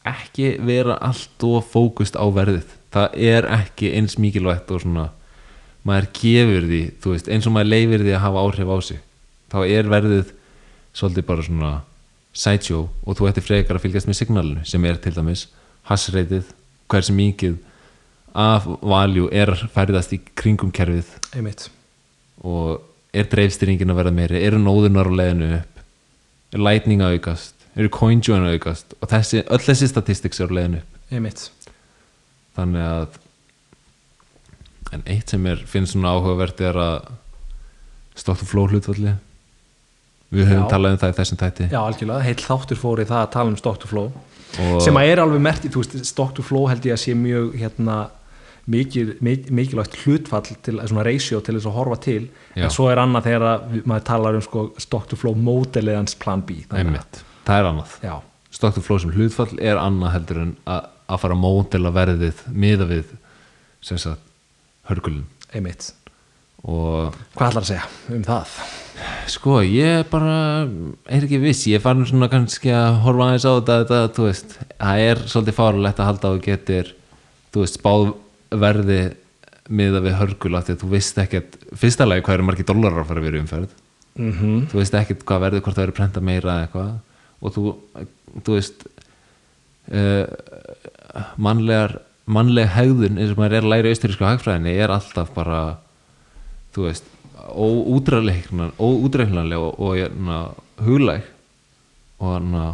ekki vera allt og fókust á verðið. Það er ekki eins mikilvægt og svona maður gefur því veist, eins og maður leifir því að hafa áhrif á sig þá er verðið svolítið bara svona sideshow og þú ættir frekar að fylgjast með signalinu sem er til dæmis hassreitið hversu mikið af value er færðast í kringum kerfið. Einmitt. Og er dreifstýringin að verða meiri eru nóðunar á leiðinu upp er lightning að aukast eru coinjoin aukast og þessi, öll þessi statistics er á leiðinu upp. Einmitt. Þannig að en eitt sem er, finnst svona áhugavert er að stock to flow hlutfalli við höfum Já. talað um það í þessum tætti já, algjörlega, heill þáttur fór í það að tala um flow og sem að er alveg mert, þú veist, stock to flow held ég að sé mjög hérna mikil, mik- mikilvægt hlutfall til svona ratio til þess að horfa til. Já. en svo er annað þegar maður talar um sko, stock to flow módelið hans plan B Þannig að- það er annað. To flow sem hlutfall er annað heldur en að, að fara módela verðið miða við sem sagt hörgulin einmitt. Og hvað ætlar að segja um það? Sko, ég bara er ekki viss, ég farin svona kannski að horfa aðeins á þetta, þú veist, það er svolítið fárulegt að halda á getur, þú veist, spáð verði miða við hörgul af því að þú veist ekkert, fyrsta lagi hvað eru margir dólarar að fara að vera umferð. Mm -hmm. þú veist ekkert hvað verði, hvort það verður prenta meira eða eitthvað og þú, þú veist uh, mannlegar mannleg hegðun eins og maður er að læra í austurísku hagfræðinni er alltaf bara þú veist óútreiknanlega og, og hérna, huglæg og hérna,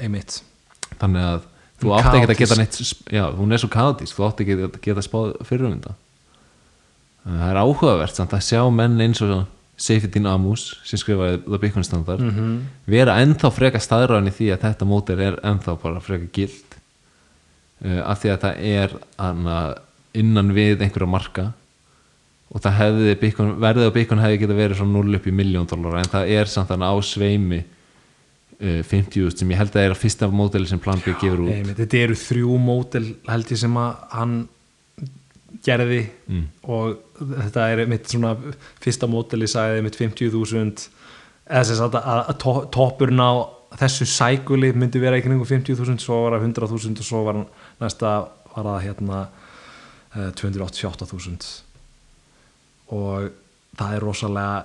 einmitt. þannig að þú Hún átt ekki að geta neitt já, hún er svo kaotísk, þú átt ekki að geta spáð fyrir þetta það er áhugavert samt að sjá menn eins og Seyfedin Amus sem skrifaði The Bitcoin Standard mm -hmm. vera ennþá freka staðræðan í því að þetta mótel er ennþá bara freka gild uh, af því að það er hana, innan við einhverja marka og það hefði Bitcoin, verðið á Bitcoin hefði geta verið frá 0 upp í miljón dólar en það er samt þannig á sveimi uh, 50.000 sem ég held að er að fyrsta móteli sem Plan B gefur út þetta eru þrjú mótel held ég sem að hann gerði Mm. og þetta er mitt svona fyrsta móteli sagði mitt 50.000 eða sem sagt að, að to- toppurinn á þessu sækuli myndi vera ekki nengur 50.000 svo var það 100.000 og svo var næsta var það hérna eh, 288.000 og það er rosalega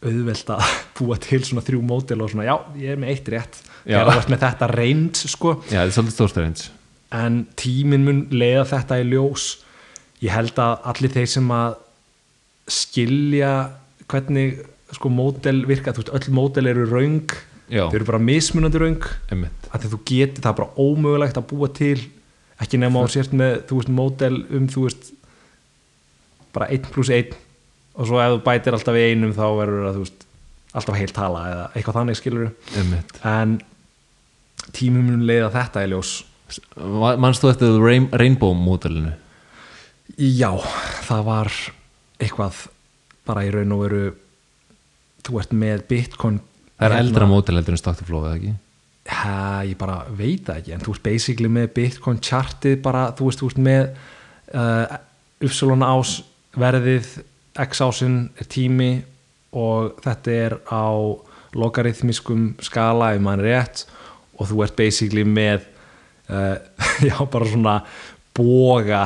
auðvelt að búa til svona þrjú mótel og svona já, ég er með eitt rétt. Já. þegar þú ert með þetta reynd sko. Já, þetta er svolítið stórt reyns en tíminn mun leiða þetta í ljós ég held að allir þeir sem að skilja hvernig sko módel virka, þú veist, öll módel eru raung, Já, þau eru bara mismunandi raung, þú getur það bara ómögulegt að búa til ekki nema á sért með, þú veist, módel um, þú veist bara 1 pluss 1 og svo ef þú bætir alltaf í einum þá verður það, þú veist alltaf heilt tala eða eitthvað þannig skilur en tíminn mun leiða þetta í ljós. The Rain, Rainbow mótelinu? Já, það var eitthvað bara í raun og veru þú ert með Bitcoin Það er hérna- eldra mótel heldur en Flow, eða ekki? ha, ég bara veit það ekki en þú ert basically með Bitcoin chartið bara, þú veist, þú ert með uh, Upsilon ás verðið, X ásinn er tími og þetta er á logarithmiskum skala ef maður er rétt og þú ert basically með uh, já, bara svona boga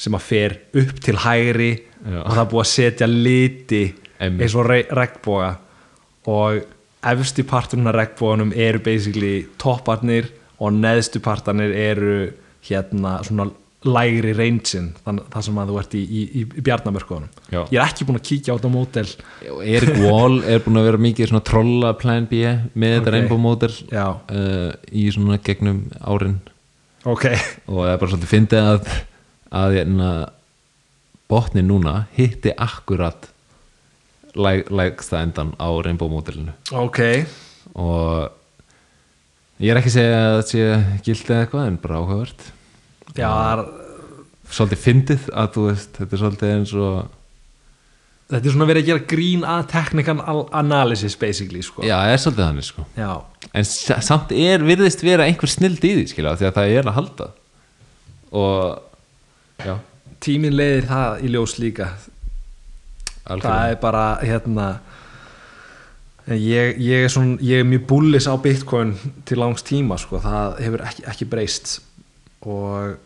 sem að fer upp til hægri Já. og það er búið að setja liti Einmitt. eins og re- regnboga og efsti parturinn af regnbóðunum eru basically topparnir og neðstu partarnir eru hérna svona lægri reynsin það sem að þú ert í, í, í, Já. ég er ekki búin að kíkja á þetta mótel Erik Wall er búin að vera mikið svona trolla plan B með þetta Ok. Rainbow Model já, uh, í svona gegnum árin ok og það er bara svolítið fyndið að að hérna botni núna hitti akkurat læg, lægsta endan á Rainbow Modelinu ok, og ég er ekki að segja að það sé gildið eða eitthvað en bara áhugavert. Já, það er svolítið fyndið að þú veist þetta er svolítið eins og þetta er svona verið að gera grín að technical analysis basically sko. já, það er svolítið þannig sko. Já, en sa- samt er, virðist vera einhver snild í því skilja, því að það er að halda. Og já, tíminn leiðir það í ljós líka. Það algjörlega er bara hérna ég, ég, er svona, ég er mjög bullis á bitcoin til langs tíma sko. það hefur ekki, ekki breyst. Og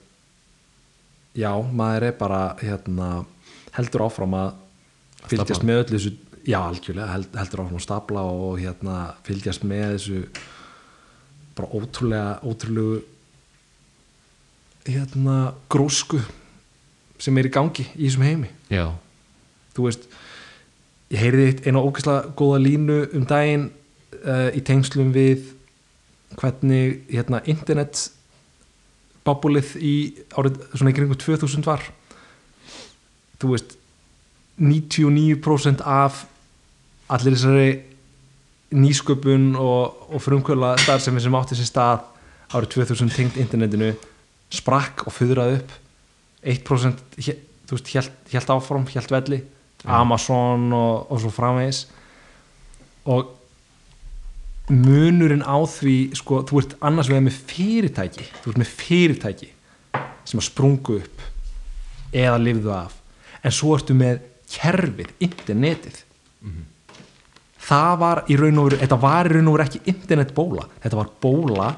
já, maður er bara hérna, heldur áfram að fylgjast Stafla. með öllu þessu já, algjörlega, held, heldur áfram að stapla og hérna, fylgjast með þessu bara ótrúlega ótrúlegu hérna, grósku sem er í gangi í þessum heimi. Já, þú veist ég heyrði eina ógeðslega góða línu um daginn uh, í tengslum við hvernig hérna, internet babulið í árið svona í kringum 2000 var. Þú veist 99% af allir þessari nýsköpun og, og frumkvöla starfsemi sem átti sér stað árið 2000 tengt internetinu sprakk og fyrraði upp 1% hér, þú veist, hélt, hélt áfram, hélt velli Amazon og, og svo framvegis. Og munurinn á því sko, þú ert annars vegar með fyrirtæki þú ert með fyrirtæki sem að sprungu upp eða lifðu af en svo ertu með kerfið, internetið. Það var í raun og veru þetta var í raun og veru ekki internetbóla þetta var bóla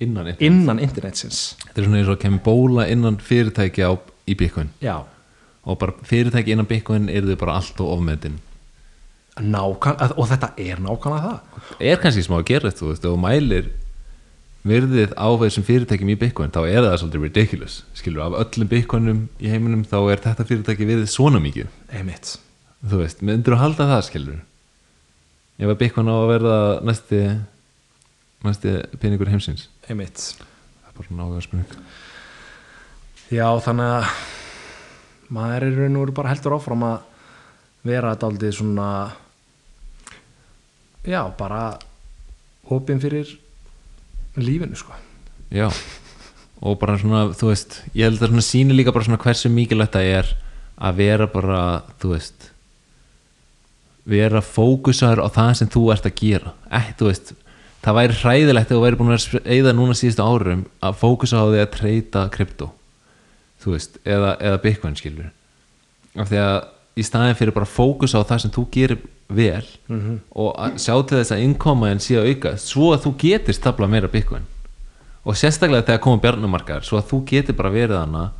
innan einn innan internetsins. Þetta er svona eins og kemur bóla innan fyrirtæki á, í já, og bara fyrirtæki innan Bitcoin eru þau bara allt og nákvæm, og þetta er nákvæmlega það. Er kannski smá að gera þetta, og mælir virðið á þessum fyrirtækjum í Bitcoin þá er það svolítið ridiculous. Skilur, af öllum Bitcoinum í heiminum þá er þetta fyrirtæki virðið svona mikið. Einmitt, þú veist, myndir þú halda það skilur? Ef að Bitcoin á að verða næsti næsti peningur heimsins einmitt. Það er bara náðu að spurning. Já, þannig að maður er raun og veru bara heldur áfram að vera þetta aldrei svona já, bara opinn fyrir lífinu sko. Já, og bara svona þú veist, ég held að svona síni líka bara svona hversu mikilvægt það er að vera bara, þú veist vera fókusaður á það sem þú ert að gera. Ekki, þú veist, það væri hræðilegt þú væri búin að eða núna síðustu árum að fókusa á því að treyta krypto þú veist, eða, eða bitcoin skilur af því að í staðin fyrir bara fókusa á það sem þú gerir vel -hmm. og að sjá til þess að innkomaðin sé að auka svo að þú getur stafla meira bitcoin og sérstaklega þegar koma bjarnumarkaðar svo að þú getur bara verið hana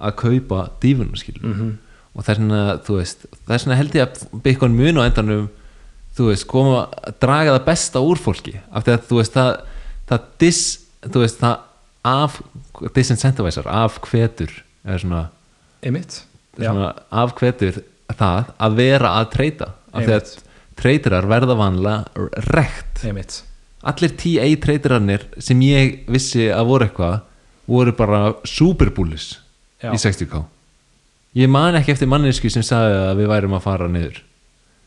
að kaupa dífunum skilur -hmm. og þess vegna, þú veist þess vegna held ég að bitcoin mun á endanum þú veist, koma að draga það besta úr fólki af því að þú veist það, það dis, þú veist það af, disincentivisar af hvetur eða svona, einmitt, svona af hvetur það að vera að treyta af því að treytirar verða vanlega rekt. Einmitt. Allir TA treytirarnir sem ég vissi að voru eitthvað voru bara superbúlis í 60k ég man ekki eftir mannesku sem sagði að við værum að fara niður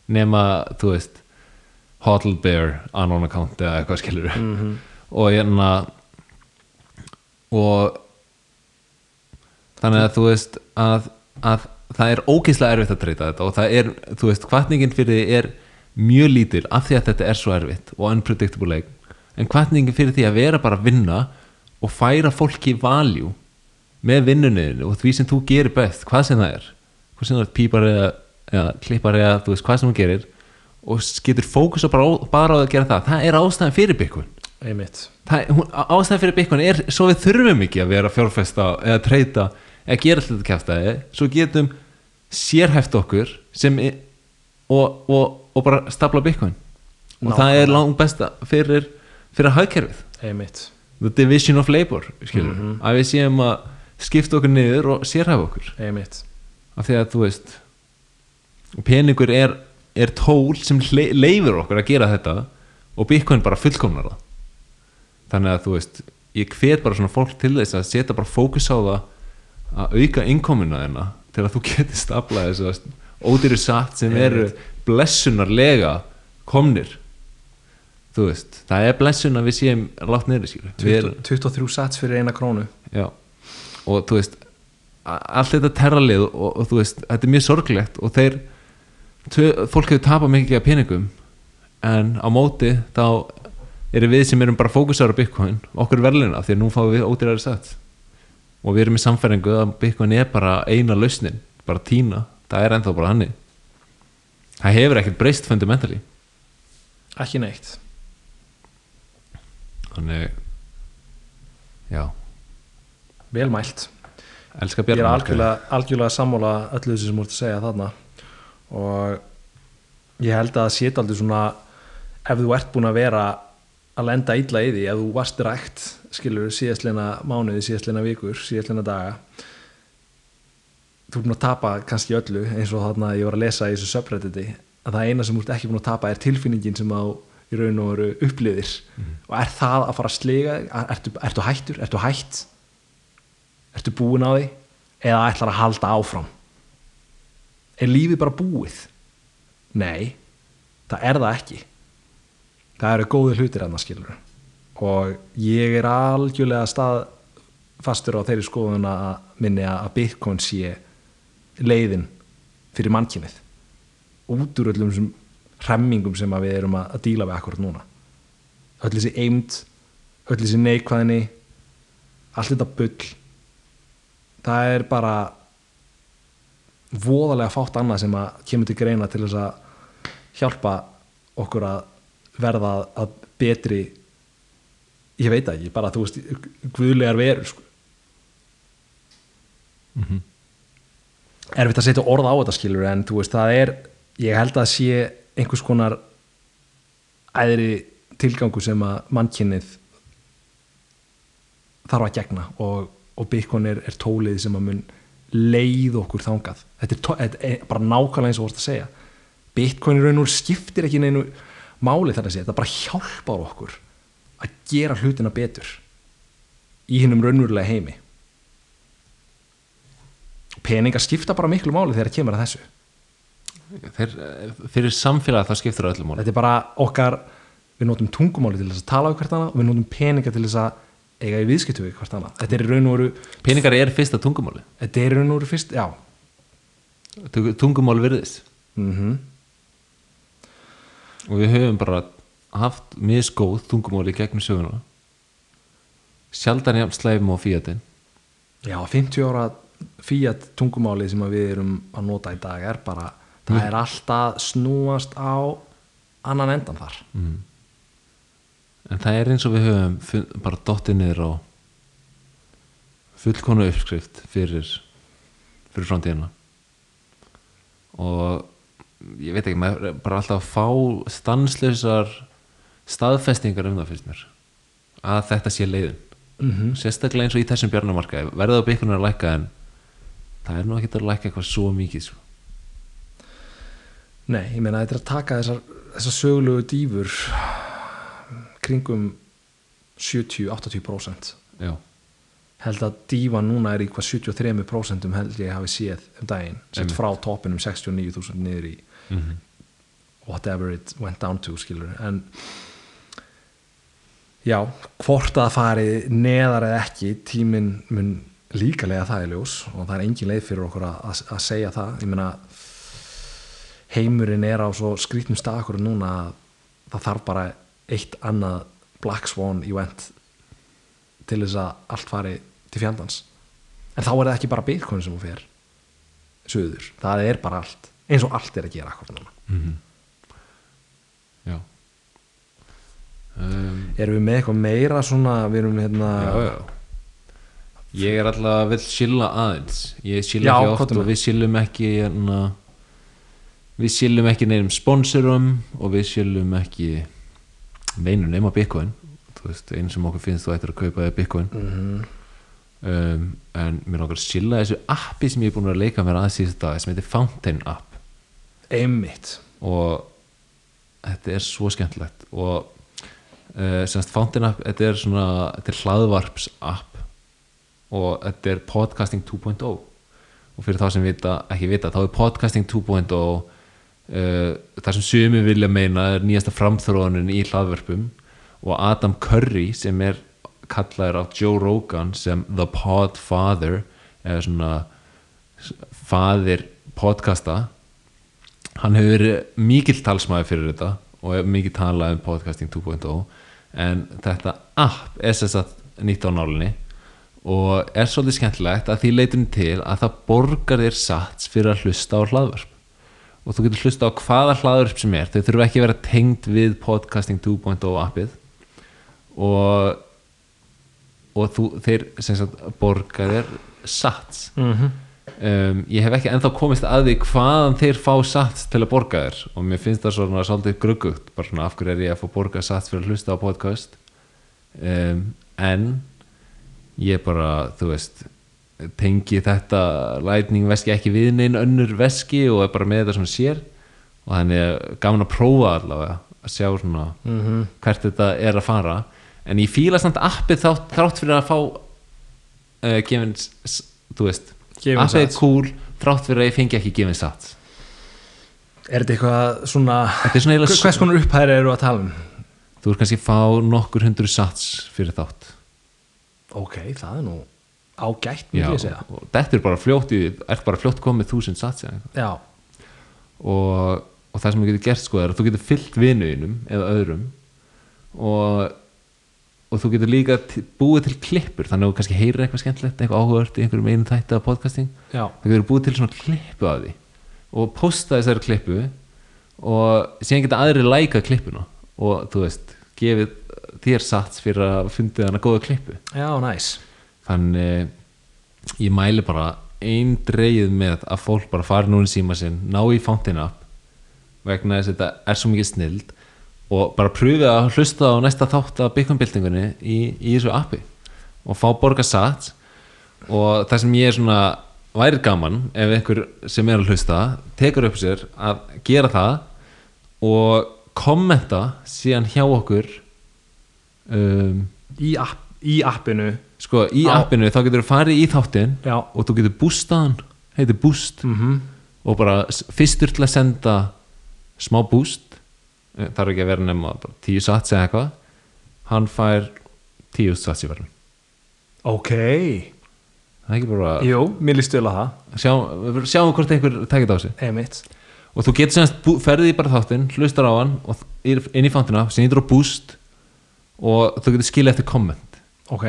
nema, þú veist Hodl Bear, unknown account eða eitthvað skilur -hmm. og hérna og þannig að þú veist að, að það er ógeðslega erfitt að treyta þetta og það er, þú veist, kvartningin fyrir því er mjög lítil af því að þetta er svo erfitt og unpredictable leik en kvartningin fyrir því að vera bara að vinna og færa fólki valjú með vinnunniðinu og því sem þú gerir best, hvað sem það er hvað sem það er pípar eða, eða klippar eða þú veist hvað sem þú gerir og getur fókusa bara, á- bara á að gera það. Það er ástæðan fyrir hún, ástæðan fyrir Bitcoin er svo við þurfum ekki að vera fjárfesta eða treyta eða gera alltaf þetta kæftæði svo getum sérhæft okkur sem er, og, og, og bara stapla Bitcoin. Og það er langt besta fyrir, fyrir hagkerfið. The division of labor skilur, að við séum að skipta okkur niður og sérhæfa okkur. Af því að þú veist peningur er, er tól sem leifir okkur að gera þetta og bitcoin bara fullkomnar það. Þannig að þú veist ég hvet bara svona fólk til þess að setja bara fókus á það að auka innkomuna þeirna til að þú getur staflað þess að ódýru satt sem eru blessunarlega komnir. Þú veist, það er blessun að við séum látt niður skilur. Við erum- 20 23 sats fyrir eina krónu. Já, og þú veist allt þetta terralið og, og, þú veist þetta er mjög sorglegt og þeir fólk hefur tapað mikið af peningum en á móti þá erum við sem erum bara fókusar á Bitcoin okkur verðluna því að nú fáum við ódýrari sett og við erum í samfæringu að Bitcoin er bara eina lausnin bara tína, það er ennþá bara hannig það hefur ekkert breyst fundamentally. Ekki neitt. Þannig já, vel mælt. Elska ég er algjörlega, algjörlega sammála öllu þessu sem að segja þarna og ég held að það sé aldrei svona ef þú ert búin að vera að lenda illa í því ef þú varst rækt skilur síðastleina mánuði, síðastleina vikur síðastleina daga þú ert búin að tapa kannski öllu eins og þarna ég var að lesa í þessu subredditi að það eina sem þú ert ekki búin að tapa er tilfinningin sem á í raun og veru upplýðir og er það að fara að sliga ertu, ertu hættur, ertu hætt? Ertu búin á því? Eða ætlar að halda áfram er lífið bara búið? Nei það er það ekki. Það eru góði hlutir annars skilur og ég er algjörlega stað fastur á þeirri skoðuna að minni að Bitcoin sé leiðin fyrir mannkynið. Út úr öllum þessum hremmingum sem við erum að, að díla við akkurat núna. Öll þessi eimt öll þessi neikvæðni allt þetta bull. Það er bara voðalega fátt annað sem að kemur til greina til þess að hjálpa okkur að verða að betri ég veit ekki, bara þú veist guðlegar verur sko. Mhm. erfitt að setja orð á þetta skilur en þú veist það er ég held að sé einhvers konar æðri tilgangu sem að mannkynnið þarf að gegna og, og er, er tólið sem að mun leið okkur þangað. Þetta er, þetta er bara nákvæmlega eins og vorst að segja. Bitcoin í raun og skiptir ekki neinu máli þar að segja, þetta bara hjálpar okkur að gera hlutina betur í hinnum raunverulega heimi. Peningar skipta bara miklu máli þegar það kemur að þessu. Þeir, fyrir samfélag þá skiptir það öllum máli. Þetta er bara okkar við notum tungumáli til þess að tala hvert annað og við notum peninga til þess að eiga í viðskiptu við hvert annað. Þetta er raun og veru peningar er fyrsta tungumáli. Þetta er raun og veru fyrst, já. Tungumál virðist. Mm og við höfum bara haft misgóð tungumáli gegnum söguna. Sjaldan jafn slæfum á fíatin já, 50 ára fíat tungumáli sem við erum að nota í dag er bara, það er alltaf snúast á annan endan þar en það er eins og við höfum bara dottið niður á fullkonu uppskrift fyrir fyrir framtíðina. Og ég veit ekki, maður bara alltaf að fá stanslausar staðfestingar um það fyrst mér að þetta sé leiðin. Mm sérstaklega eins og í þessum bjarnamarkaði. Verða á byggunar að lækka en það er nú ekki að lækka eitthvað svo mikið sko. nei, ég meina þetta er að taka þessar, þessar sögulegu dýfur kringum 70-80% já, held að dífa núna er í hvað 73% held ég hafi séð um daginn. Sett frá toppinum 69.000 niður í whatever it went down to skilur en já, hvort að fari neðar eða ekki tíminn mun líkalega það er ljós og það er engin leið fyrir okkur að, að, segja það. Ég meina heimurinn er á svo skrýtnum stakur núna að það þarf bara eitt annað Black Swan event til þess að allt fari til fjandans. En þá er það ekki bara Bitcoin sem hún fer söður, það er bara allt eins og allt er að gera akkur núna. Já. Um, erum við með eitthvað meira svona við erum hérna já, já. Ég er alltaf að vil chilla aðeins. Ég Já, ekki oft og við chillum ekki hérna, við chillum ekki neinum sponsorum og við chillum ekki neinu nema bitcoin. Þú veist, einu sem okkur finnst þú ættir að kaupa er bitcoin. Mhm. um, en mér langar að chilla þessu appi sem ég er búin að að leika mér að síðust dag sem heitir Fountain app. Einmitt. Og þetta er svo skemmtilegt. Og uh, semst Fountain app þetta er svona, þetta er hlaðvarps app. Og þetta er podcasting 2.0 og fyrir þá sem vita, ekki vita, þá er podcasting 2.0 uh, það sem sumi vilja meina er nýjasta framþróunin í hlaðvarpum og Adam Curry sem er kallaður á Joe Rogan sem The Podfather eða svona faðir podcasta hann hefur verið mikill talsmaður fyrir þetta og hefur mikið talað um podcasting 2.0 en þetta app er þess að nýtt á nálinni og er svolítið skemmtilegt að því leitum til að það borgar þér sats fyrir að hlusta á hlaðvarp og þú getur hlusta á hvaða hlaðvarp sem er. Þau þurfa ekki að vera tengd við podcasting 2.0 appið. Og og þú, þeir sagt borga þér sats. Mm um, ég hef ekki ennþá komist að því hvaðan þeir fá sats til að borga þér. Og mér finnst það svona svolítið gruggugt. Bara svona af hverju er ég að fá borga sats fyrir að hlusta á podcast? Um, en ég bara, þú veist tengi þetta lightning veski ekki við neinn önnur veski og er bara með þetta svona sér. Og þannig er gaman að prófa allavega að sjá svona -hmm. hvert þetta er að fara. En ég fíla samt appið þátt, þrátt fyrir að fá uh, gefin, s- þú veist Gefin appið er cool þrátt fyrir að ég fengi ekki gefin sats. Er þetta eitthvað svona svona hvers konar upphæri eru að tala um? Þú er kannski að fá nokkur hundru sats fyrir þátt. Ok, það er nú ágætt ég segja. og þetta er bara fljótt í, er bara fljótt komið þúsund sats eða eitthvað. já, og, og það sem þú getur gert sko er að þú getur fyllt vinuðinum eða öðrum og, og þú getur líka búið til klippur. Þannig að þú kannski heyrir eitthvað skemmtilegt eitthvað áhugavert í einhverjum einu þætti af podcasting. Já, þú getur búið til svona klippu af því og posta þessari klippu og síðan geta aðri læka klippuna og þú veist, gefið þér sats fyrir að fundið hana góða klippu. Já, næs þannig ég mæli bara einn dreigið með að fólk bara fari núna síma sinn, ná í Fountain app vegna þess að þetta er svo mikið snild og bara pröfið að hlusta á næsta þátt af byggumbildingunni í, í þessu appi og fá borga sats. Og það sem ég er svona væri gaman ef einhver sem er að hlusta tekur upp sér að gera það og kommenta síðan hjá okkur um, í, app, í appinu sko í Á. appinu þá getur þú farið í þáttinn já, og þú getur bústaðan heitir boost. Mhm. Og bara fyrstur til að senda smá boost eh, þarf ekki að vera nema bara tíu sats eða eitthvað hann fær tíu sats í verðin ok, það er ekki bara jú, mér líst vel að það. Sjá, sjáum hvort einhver tekið á sig. Einmitt, og þú getur semst ferðið í bara þáttinn hlustar á hann og inn í fantina sem ítur á boost og þú getur skilja eftir komment ok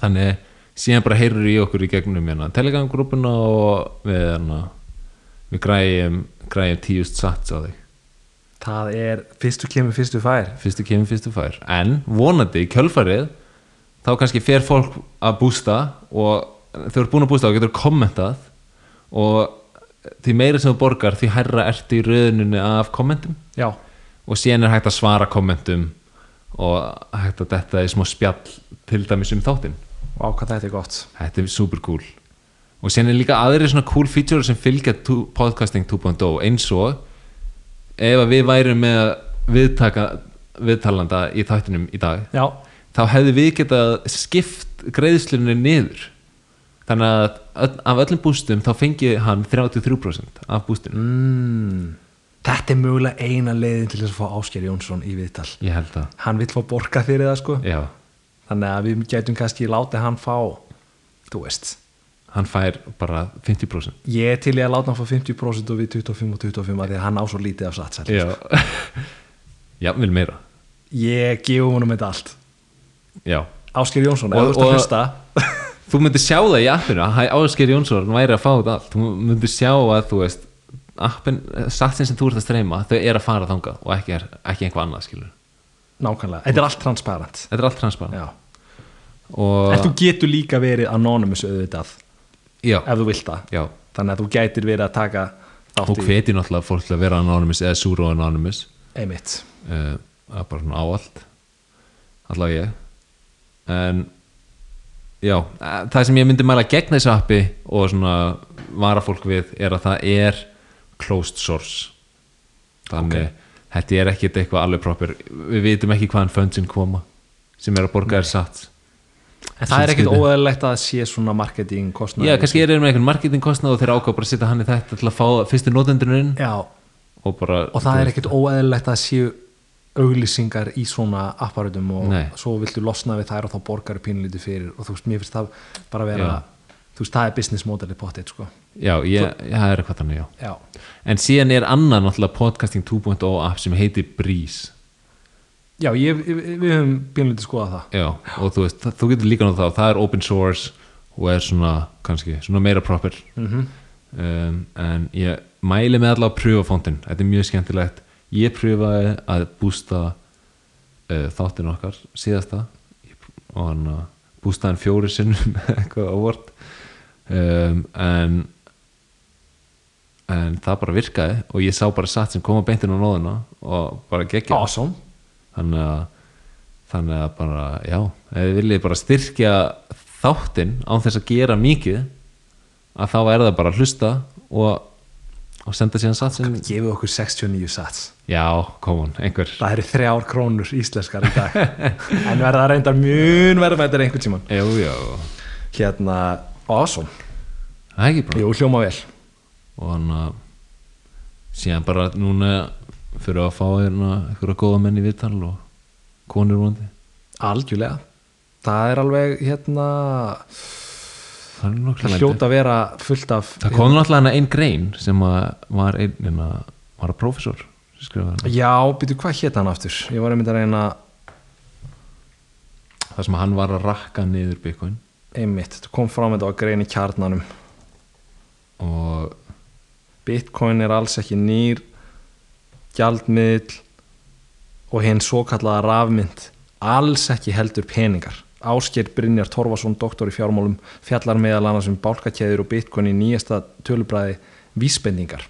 þannig síðan bara heyrur í okkur í gegnum hérna telegram grúpuna og við hérna við græjum, græjum tíust sats á þig. Það er fyrstu kemur fyrstu fær. Fyrstu kemur, fyrstu fær. En vonandi kjölfarið þá kannski fer fólk að bústa og þau eru búin að bústa og getur kommentað og því meira sem þú borgar því hærra ertu í röðuninu af kommentum. Já, og síðan er hægt að svara kommentum og hægt að detta í smá spjall til dæmis um þáttinn og hvað þetta er gott. Þetta er super cool. Og síðan er líka aðri svona cool feature sem fylgja podcasting 2.0 eins og ef við værum með viðtaka viðtalanda í þáttinum í dag já, þá hefði við getað skipt greiðslunni niður. Þannig að öll, af öllum bústum þá fengi hann 33% af bústinu mm, þetta er mögulega eina leiðin til þess að fá Ásker Jónsson í viðtal. Ég held að, hann vill fá borga fyrir það sko. Já, þannig að við gætum kannski látið hann fá þú veist. Hann fær bara 50% ég er til í að láta hann fá 50% og við 25 og 25 að því að hann á svo lítið af satsæl já. já, vil meira. Ég gefum honum þetta allt. Já. Ásker Jónsson, ef þú ert að hlusta. Þú myndir sjá það í appinu að Ásker Jónsson væri að fá þetta allt. Þú myndir sjá að þú veist appin, satsin sem þú ert að streyma þau er að fara þangað og ekki, er, ekki einhvað annað skilur nákvæmlega, þetta er allt transparent. Þetta er allt transparent. Og þú getur líka verið anonymous auðvitað já, ef þú vilt það. Já, þannig að þú gætir verið að taka og þátt í náttúrulega fólk að vera anonymous eða súru anonymous. Einmitt. Uh, það er bara svona áallt allavega ég. En já, eh, það sem ég myndi mæla gegn þessu appi og svona vara fólk við er að það er closed source. Þannig þetta er ekkit eitthvað alveg proper. Við vitum ekki hvaðan fundsin koma sem er að borga þér satt. En það er Skrítið. óæðilegt að sé svona marketing kostnað já, kannski er þeir með einhvern marketingkostnað og þeir ákvað bara að setja hann í þetta til að fá fyrstu notendurinn inn. Já, og og það er ekkit óæðilegt að séu auglýsingar í svona apparatum og Nei. svo viltu losna við þær og þá borgar pínlítið fyrir. Og þú veist, mér finnst það bara vera Já. Þú veist, það er business model í potið sko. já, ég, það er eitthvað þannig, já. Já, en síðan er annan náttúrulega podcasting 2.0 app sem heitir Breeze. Já ég, við, höfum pínlítið skoðað það. Já, og þú veist, þú getur líka náttúrulega það, það er open source og er svona kannski, svona meira proper. Mm um, en ég mæli með allavega að pröfa fóntinn, þetta er mjög skemmtilegt. Ég pröfaði að bústa uh, þáttin okkar síðasta. Og hann að bústa hann fjóri sinnum eitthvað ávort um, en en það bara virkaði og ég sá bara satt sem koma beintin á nóðuna og bara geggja awesome. Þannig að þannig að bara, já, ef þið viljið bara styrkja þáttinn án þess að gera mikið að þá er það bara að hlusta og, og senda síðan satsin gefið okkur 69 sats. Já, kom on, einhver. Það eru þrjár krónur íslenskar í dag. En verða reyndar mjög verða með þetta einhvern tíman jú, já, hérna, awesome. Það er ekki bara jú, hljóma vel. Og hann að síðan bara núna fyrir að fá hérna einhverja góða menn í viðtal og konur vondi algjörlega. Það er alveg hérna það er hljóta að vera fullt af það kom náttúrulega hana einn grein sem að var einn hérna, var að hana já, byrju, hvað hétt hann aftur? Ég var einmitt að reyna það sem hann var að rakka niður Bitcoin einmitt, þetta kom fram þetta á grein í kjarnanum. Og Bitcoin er alls ekki nýr gjaldmiðl og hinn svo kallaða rafmynd alls ekki heldur peningar. Ásker Brynjar Torfason, doktor í fjármálum fjallar meðal annars um bálkakeður og Bitcoin í nýjasta tölubræði vísbendingar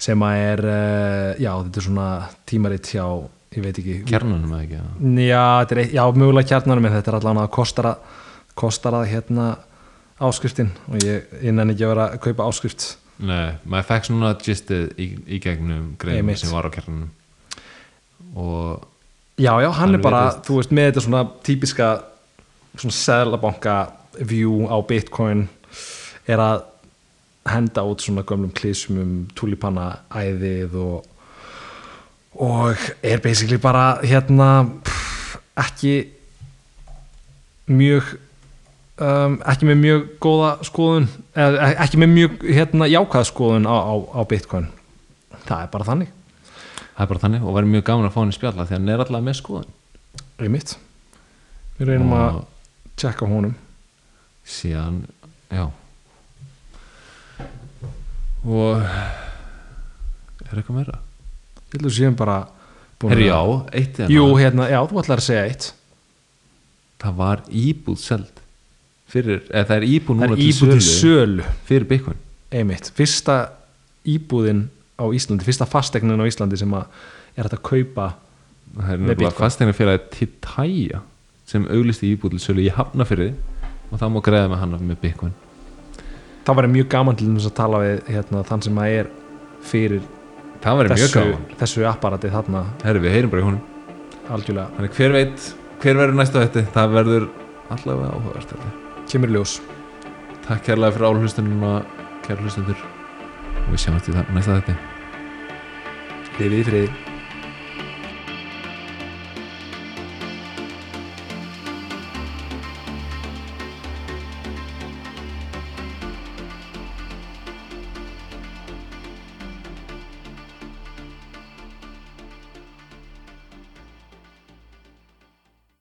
sem að er uh, já, þetta er svona tímaritt hjá ég veit ekki kjarnanum eða ekki? Já, er, já mögulega kjarnanum en þetta er allan að kostar að kostar að hérna áskriftin og ég innan ekki að vera að kaupa áskrift Nei, maður fekk svona gistið í, í gegnum Einmitt. sem var á kjarnanum og Já, já, hann er bara, þú veist, með þetta svona típiska svona seðlabanka view á Bitcoin er að henda út svona gömlum klísum um tulipanna æðið og og er basically bara hérna pff, ekki mjög um, ekki með mjög góða skoðun eða ekki með mjög hérna jákvæða skoðun á, á, á Bitcoin. Það er bara þannig. Það er bara þannig og verður mjög gaman að fá hann í spjalla því að hann er alltaf með skoðun. Einmitt. Við reynum að og tjekka á honum. Síðan, já. Og er eitthvað meira? Ég held að séum bara Herri, að- já, eitt hérna Jú, hérna, já, þú ætlar að segja eitt. Það var íbúð seld fyrir, eða það er íbúð núna er íbúð til sölu fyrir Bitcoin. Einmitt, fyrsta íbúðin á Íslandi, fyrsta fastegnin á Íslandi sem að er hægt að kaupa það er Bitcoin. fastegna fyrir Titæja sem auglisti íbúð til sölu í Hafnafyrði og það má greiða með hann með Bitcoin. Það var mjög gaman til þess að tala við hérna, þann sem að er fyrir þessu, þessu apparati þarna. Herri, við heyrum bara í honum. Algjörlega, þannig hver veit, hver verður næsta þetta það verður allavega áhugavert þetta. Kemur ljós. Takk kærlega fyrir áhlustununa kæra hlustundur og við sjáum þetta í næsta þetta Lifið í friði